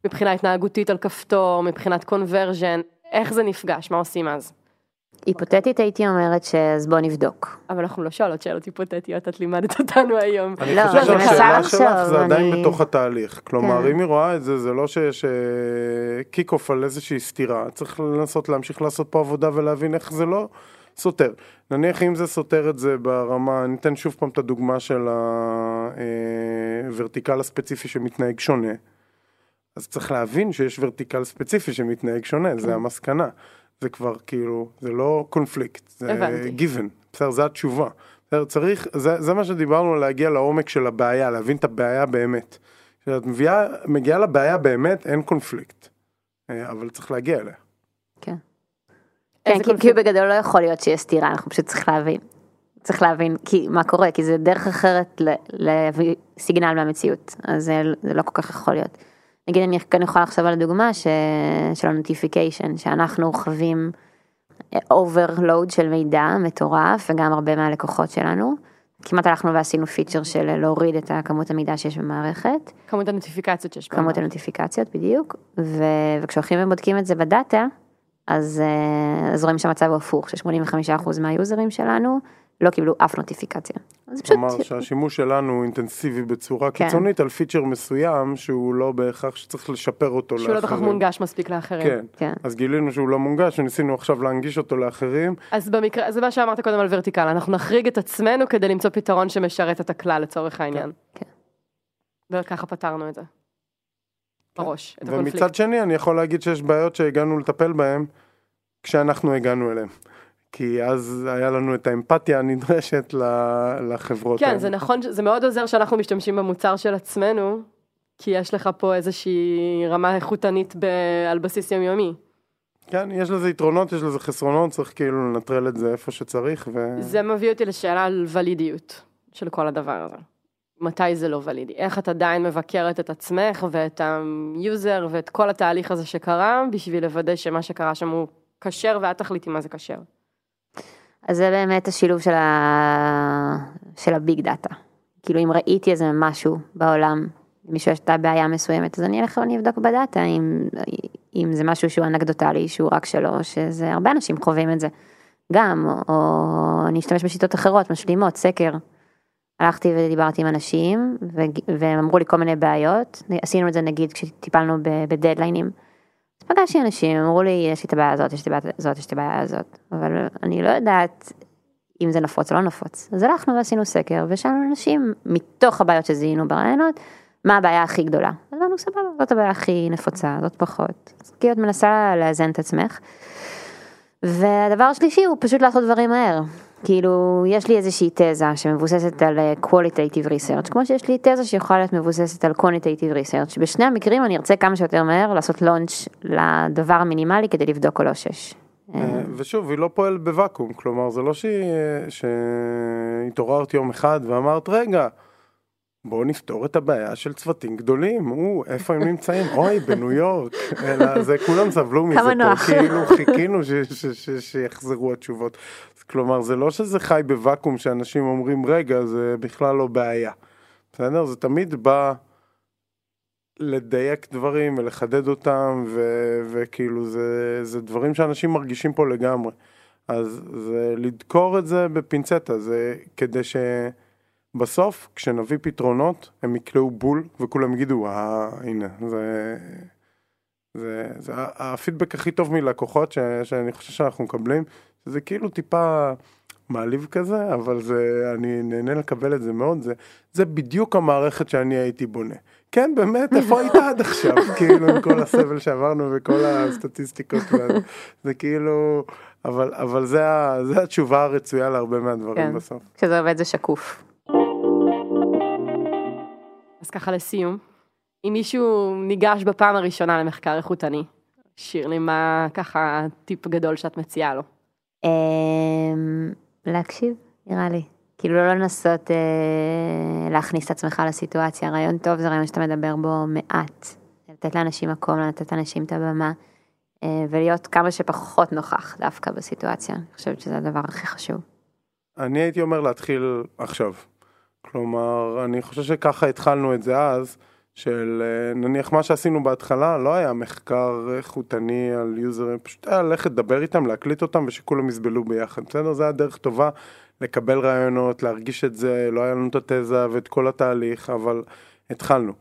מבחינה התנהגותית על כפתור, מבחינת קונברז'ן, איך זה נפגש, מה עושים אז? היפותטית הייתי אומרת שאז בוא נבדוק. אבל אנחנו לא שואלות שאלות היפותטיות, את לימדת אותנו היום. אני לא, חושב שהשאלה שלך זה עדיין בתוך התהליך. כלומר, כן. אם היא רואה את זה, זה לא שיש קיק אוף על איזושהי סתירה. צריך לנסות להמשיך לעשות פה עבודה ולהבין איך זה לא סותר. נניח אם זה סותר את זה ברמה, אני אתן שוב פעם את הדוגמה של הוורטיקל אה, הספציפי שמתנהג שונה. אז צריך להבין שיש ורטיקל ספציפי שמתנהג שונה, זה כן. המסקנה. זה כבר כאילו, זה לא קונפליקט, זה גיוון, בסדר, זו התשובה. בסדר, צריך, זה, זה מה שדיברנו, להגיע לעומק של הבעיה, להבין את הבעיה באמת. כשאת מביאה, מגיעה לבעיה באמת, אין קונפליקט, אה, אבל צריך להגיע אליה. כן. כן, כי, כי בגדול לא יכול להיות שיש סתירה, אנחנו פשוט צריך להבין. צריך להבין כי מה קורה, כי זה דרך אחרת להביא סיגנל מהמציאות, אז זה, זה לא כל כך יכול להיות. נגיד אני כאן יכולה לחשוב על הדוגמה ש... של ה notification, שאנחנו חווים overload של מידע מטורף וגם הרבה מהלקוחות שלנו. כמעט הלכנו ועשינו feature של להוריד את הכמות המידע שיש במערכת. כמות הנוטיפיקציות שיש במערכת. כמות הנוטיפיקציות בדיוק, ו... וכשהולכים ובודקים את זה ב data, אז, אה, אז רואים שהמצב הוא הפוך, ש-85% מהיוזרים שלנו לא קיבלו אף נוטיפיקציה. זה פשוט... כלומר שהשימוש שלנו הוא אינטנסיבי בצורה כן. קיצונית על פיצ'ר מסוים שהוא לא בהכרח שצריך לשפר אותו שהוא לאחרים. שהוא לא בהכרח מונגש מספיק לאחרים. כן. כן. אז גילינו שהוא לא מונגש וניסינו עכשיו להנגיש אותו לאחרים. אז במקרה, זה מה שאמרת קודם על ורטיקל, אנחנו נחריג את עצמנו כדי למצוא פתרון שמשרת את הכלל לצורך העניין. כן. כן. וככה פתרנו את זה. כן. בראש, את הקונפליקט. ומצד שני אני יכול להגיד שיש בעיות שהגענו לטפל בהן כשאנחנו הגענו אליהן. כי אז היה לנו את האמפתיה הנדרשת לחברות כן, האלה. זה נכון, זה מאוד עוזר שאנחנו משתמשים במוצר של עצמנו, כי יש לך פה איזושהי רמה איכותנית ב... על בסיס יומיומי. כן, יש לזה יתרונות, יש לזה חסרונות, צריך כאילו לנטרל את זה איפה שצריך. ו... זה מביא אותי לשאלה על ולידיות של כל הדבר הזה. מתי זה לא ולידי? איך את עדיין מבקרת את עצמך ואת ה user ואת כל התהליך הזה שקרה, בשביל לוודא שמה שקרה שם הוא כשר ואת תחליטי מה זה כשר. אז זה באמת השילוב של, ה... של ה big data. כאילו אם ראיתי איזה משהו בעולם, מישהו יש בעיה מסוימת, אז אני אלך ואני אבדוק ב data אם, אם זה משהו שהוא אנקדוטלי, שהוא רק שלו, שזה הרבה אנשים חווים את זה. גם, או, או אני אשתמש בשיטות אחרות, משלימות, סקר. הלכתי ודיברתי עם אנשים, ו... והם אמרו לי כל מיני בעיות, עשינו את זה נגיד כשטיפלנו בדדליינים. פגשתי אנשים, אמרו לי, יש לי את הבעיה הזאת, יש לי את הבעיה הזאת, יש לי את הבעיה הזאת, אבל אני לא יודעת אם זה נפוץ או לא נפוץ. אז הלכנו ועשינו סקר, ושאלנו אנשים, מתוך הבעיות שזיהינו ברעיונות, מה הבעיה הכי גדולה. אז אמרנו, סבבה, זאת הבעיה הכי נפוצה, זאת פחות. אז כאילו את מנסה לאזן את עצמך. והדבר השלישי הוא פשוט לעשות דברים מהר. כאילו, יש לי איזושהי תזה שמבוססת על אה, qualitative research, כמו שיש לי תזה שיכולה להיות מבוססת על quantitative research. בשני המקרים אני ארצה כמה שיותר מהר לעשות launch לדבר המינימלי כדי לבדוק או לא שש. אה, ושוב, היא לא פועלת בוואקום, כלומר, זה לא שהתעוררת יום אחד ואמרת, רגע, בואו נפתור את הבעיה של צוותים גדולים, או, איפה הם נמצאים? אוי, בניו יורק. אלא זה, כולם סבלו מזה פה, כאילו חיכינו שיחזרו התשובות. כלומר, זה לא שזה חי בוואקום שאנשים אומרים, רגע, זה בכלל לא בעיה. בסדר? זה תמיד בא לדייק דברים ולחדד אותם, ו- וכאילו זה, זה דברים שאנשים מרגישים פה לגמרי. אז זה לדקור את זה בפינצטה, זה כדי שבסוף, כשנביא פתרונות, הם יקלעו בול וכולם יגידו, אה, הנה, זה... זה, זה הפידבק הכי טוב מלקוחות ש, שאני חושב שאנחנו מקבלים, זה כאילו טיפה מעליב כזה, אבל זה, אני נהנה לקבל את זה מאוד, זה, זה בדיוק המערכת שאני הייתי בונה. כן, באמת, איפה היית עד עכשיו? כאילו, עם כל הסבל שעברנו וכל הסטטיסטיקות, זה כאילו, אבל, אבל זה, זה התשובה הרצויה להרבה מהדברים כן, בסוף. כשזה עובד זה שקוף. אז ככה לסיום, אם מישהו ניגש בפעם הראשונה למחקר איכותני, שירלי, מה ככה טיפ גדול שאת מציעה לו? אמ, להקשיב, נראה לי. כאילו לא לנסות אה, להכניס את עצמך לסיטואציה, רעיון טוב זה רעיון שאתה מדבר בו מעט. לתת לאנשים מקום, לתת לאנשים את הבמה, אה, ולהיות כמה שפחות נוכח דווקא בסיטואציה. אני חושבת שזה הדבר הכי חשוב. אני הייתי אומר להתחיל עכשיו. כלומר, אני חושב שככה התחלנו את זה אז. של אה, נניח מה שעשינו בהתחלה לא היה מחקר איכותני על יוזרים, פשוט היה ללכת לדבר איתם, להקליט אותם ושכולם יסבלו ביחד, בסדר? זה היה דרך טובה לקבל רעיונות, להרגיש את זה, לא היה לנו את התזה ואת כל התהליך, אבל התחלנו.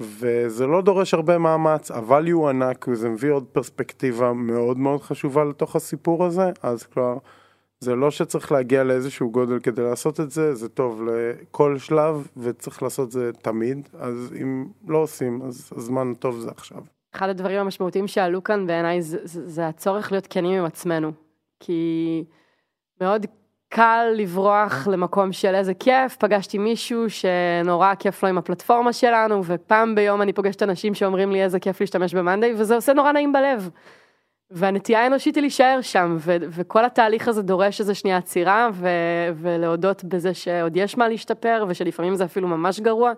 וזה לא דורש הרבה מאמץ, אבל יהיו ענק וזה מביא עוד פרספקטיבה מאוד מאוד חשובה לתוך הסיפור הזה, אז כבר... זה לא שצריך להגיע לאיזשהו גודל כדי לעשות את זה, זה טוב לכל שלב וצריך לעשות זה תמיד, אז אם לא עושים, אז הזמן טוב זה עכשיו. אחד הדברים המשמעותיים שעלו כאן בעיניי זה, זה, זה הצורך להיות כנים עם עצמנו, כי מאוד קל לברוח למקום של איזה כיף, פגשתי מישהו שנורא כיף לו עם הפלטפורמה שלנו, ופעם ביום אני פוגשת אנשים שאומרים לי איזה כיף להשתמש במאנדיי, וזה עושה נורא נעים בלב. והנטייה האנושית היא להישאר שם, ו- וכל התהליך הזה דורש איזה שנייה עצירה, ו- ולהודות בזה שעוד יש מה להשתפר, ושלפעמים זה אפילו ממש גרוע.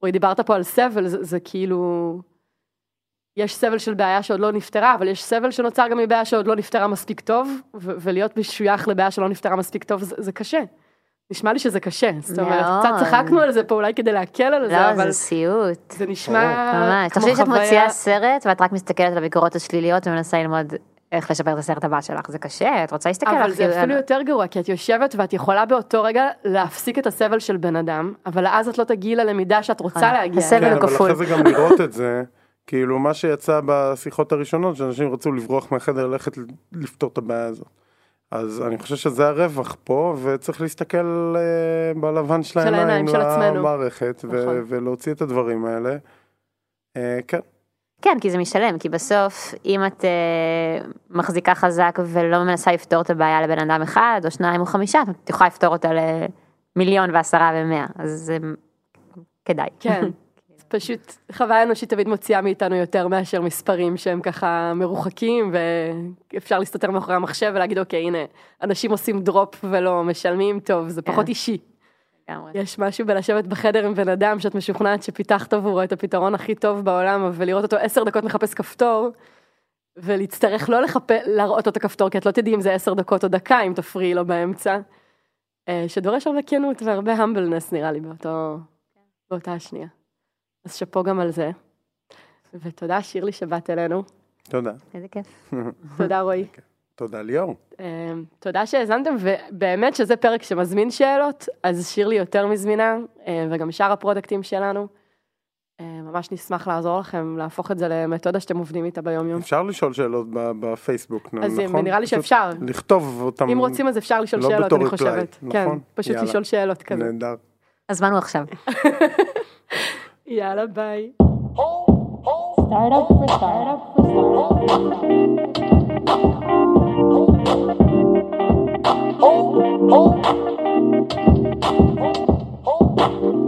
רועי, דיברת פה על סבל, זה, זה כאילו... יש סבל של בעיה שעוד לא נפתרה, אבל יש סבל שנוצר גם מבעיה שעוד לא נפתרה מספיק טוב, ו- ולהיות משוייך לבעיה שלא נפתרה מספיק טוב, זה, זה קשה. נשמע לי שזה קשה, זאת אומרת, קצת צחקנו על זה פה אולי כדי להקל על זה, לא, אבל... זה סיוט. זה נשמע כמו חוויה... תחשבי שאת מוציאה סרט ואת רק מסתכלת על הביקורות השליליות ומנסה ללמוד איך לשפר את הסרט הבא שלך, זה קשה, את רוצה להסתכל על אבל זה אפילו יותר גרוע, כי את יושבת ואת יכולה באותו רגע להפסיק את הסבל של בן אדם, אבל אז את לא תגיעי ללמידה שאת רוצה נכון. להגיע. הסבל הוא כפול. אבל אחרי זה גם לראות את זה. כאילו מה שיצא בשיחות הראשונות שאנשים רצו לברוח מהחדר ללכת לפתור את הבעיה הזאת. אז אני חושב שזה הרווח פה, וצריך להסתכל uh, בלבן של העיניים למערכת, נכון. ולהוציא את הדברים האלה. Uh, כן. כן, כי זה משתלם, כי בסוף, אם את uh, מחזיקה חזק ולא מנסה לפתור את הבעיה לבן אדם אחד, או שניים או חמישה, את יכולה לפתור אותה למיליון ועשרה ומאה, אז זה כדאי. כן. פשוט חוויה אנושית תמיד מוציאה מאיתנו יותר מאשר מספרים שהם ככה מרוחקים ואפשר להסתתר מאחורי המחשב ולהגיד אוקיי הנה אנשים עושים דרופ ולא משלמים טוב זה פחות כן. אישי. יש משהו בלשבת בחדר עם בן אדם שאת משוכנעת שפיתחת עבורו את הפתרון הכי טוב בעולם ולראות אותו עשר דקות מחפש כפתור ולהצטרך לא לחפ... להראות את הכפתור כי את לא תדעי אם זה עשר דקות או דקה אם תפריעי לו באמצע. אה, שדורש הרבה כנות והרבה המבלנס נראה לי באותו, באותה השנייה. אז שאפו גם על זה. ותודה שירלי שבאת אלינו. תודה. איזה כיף. תודה רועי. תודה ליאור. אה, תודה שהאזנתם ובאמת שזה פרק שמזמין שאלות אז שירלי יותר מזמינה אה, וגם שאר הפרודקטים שלנו. אה, ממש נשמח לעזור לכם להפוך את זה למתודה שאתם עובדים איתה ביום יום. אפשר לשאול שאלות ב- בפייסבוק, אז נכון? נראה לי פשוט שאפשר. לכתוב אותם. אם רוצים אז אפשר לשאול לא שאלות בתור אני חושבת. כן, נכון? פשוט יאללה. לשאול שאלות כזה. נהדר. הזמן הוא עכשיו. Yalla, bye. Startup for startup for startup.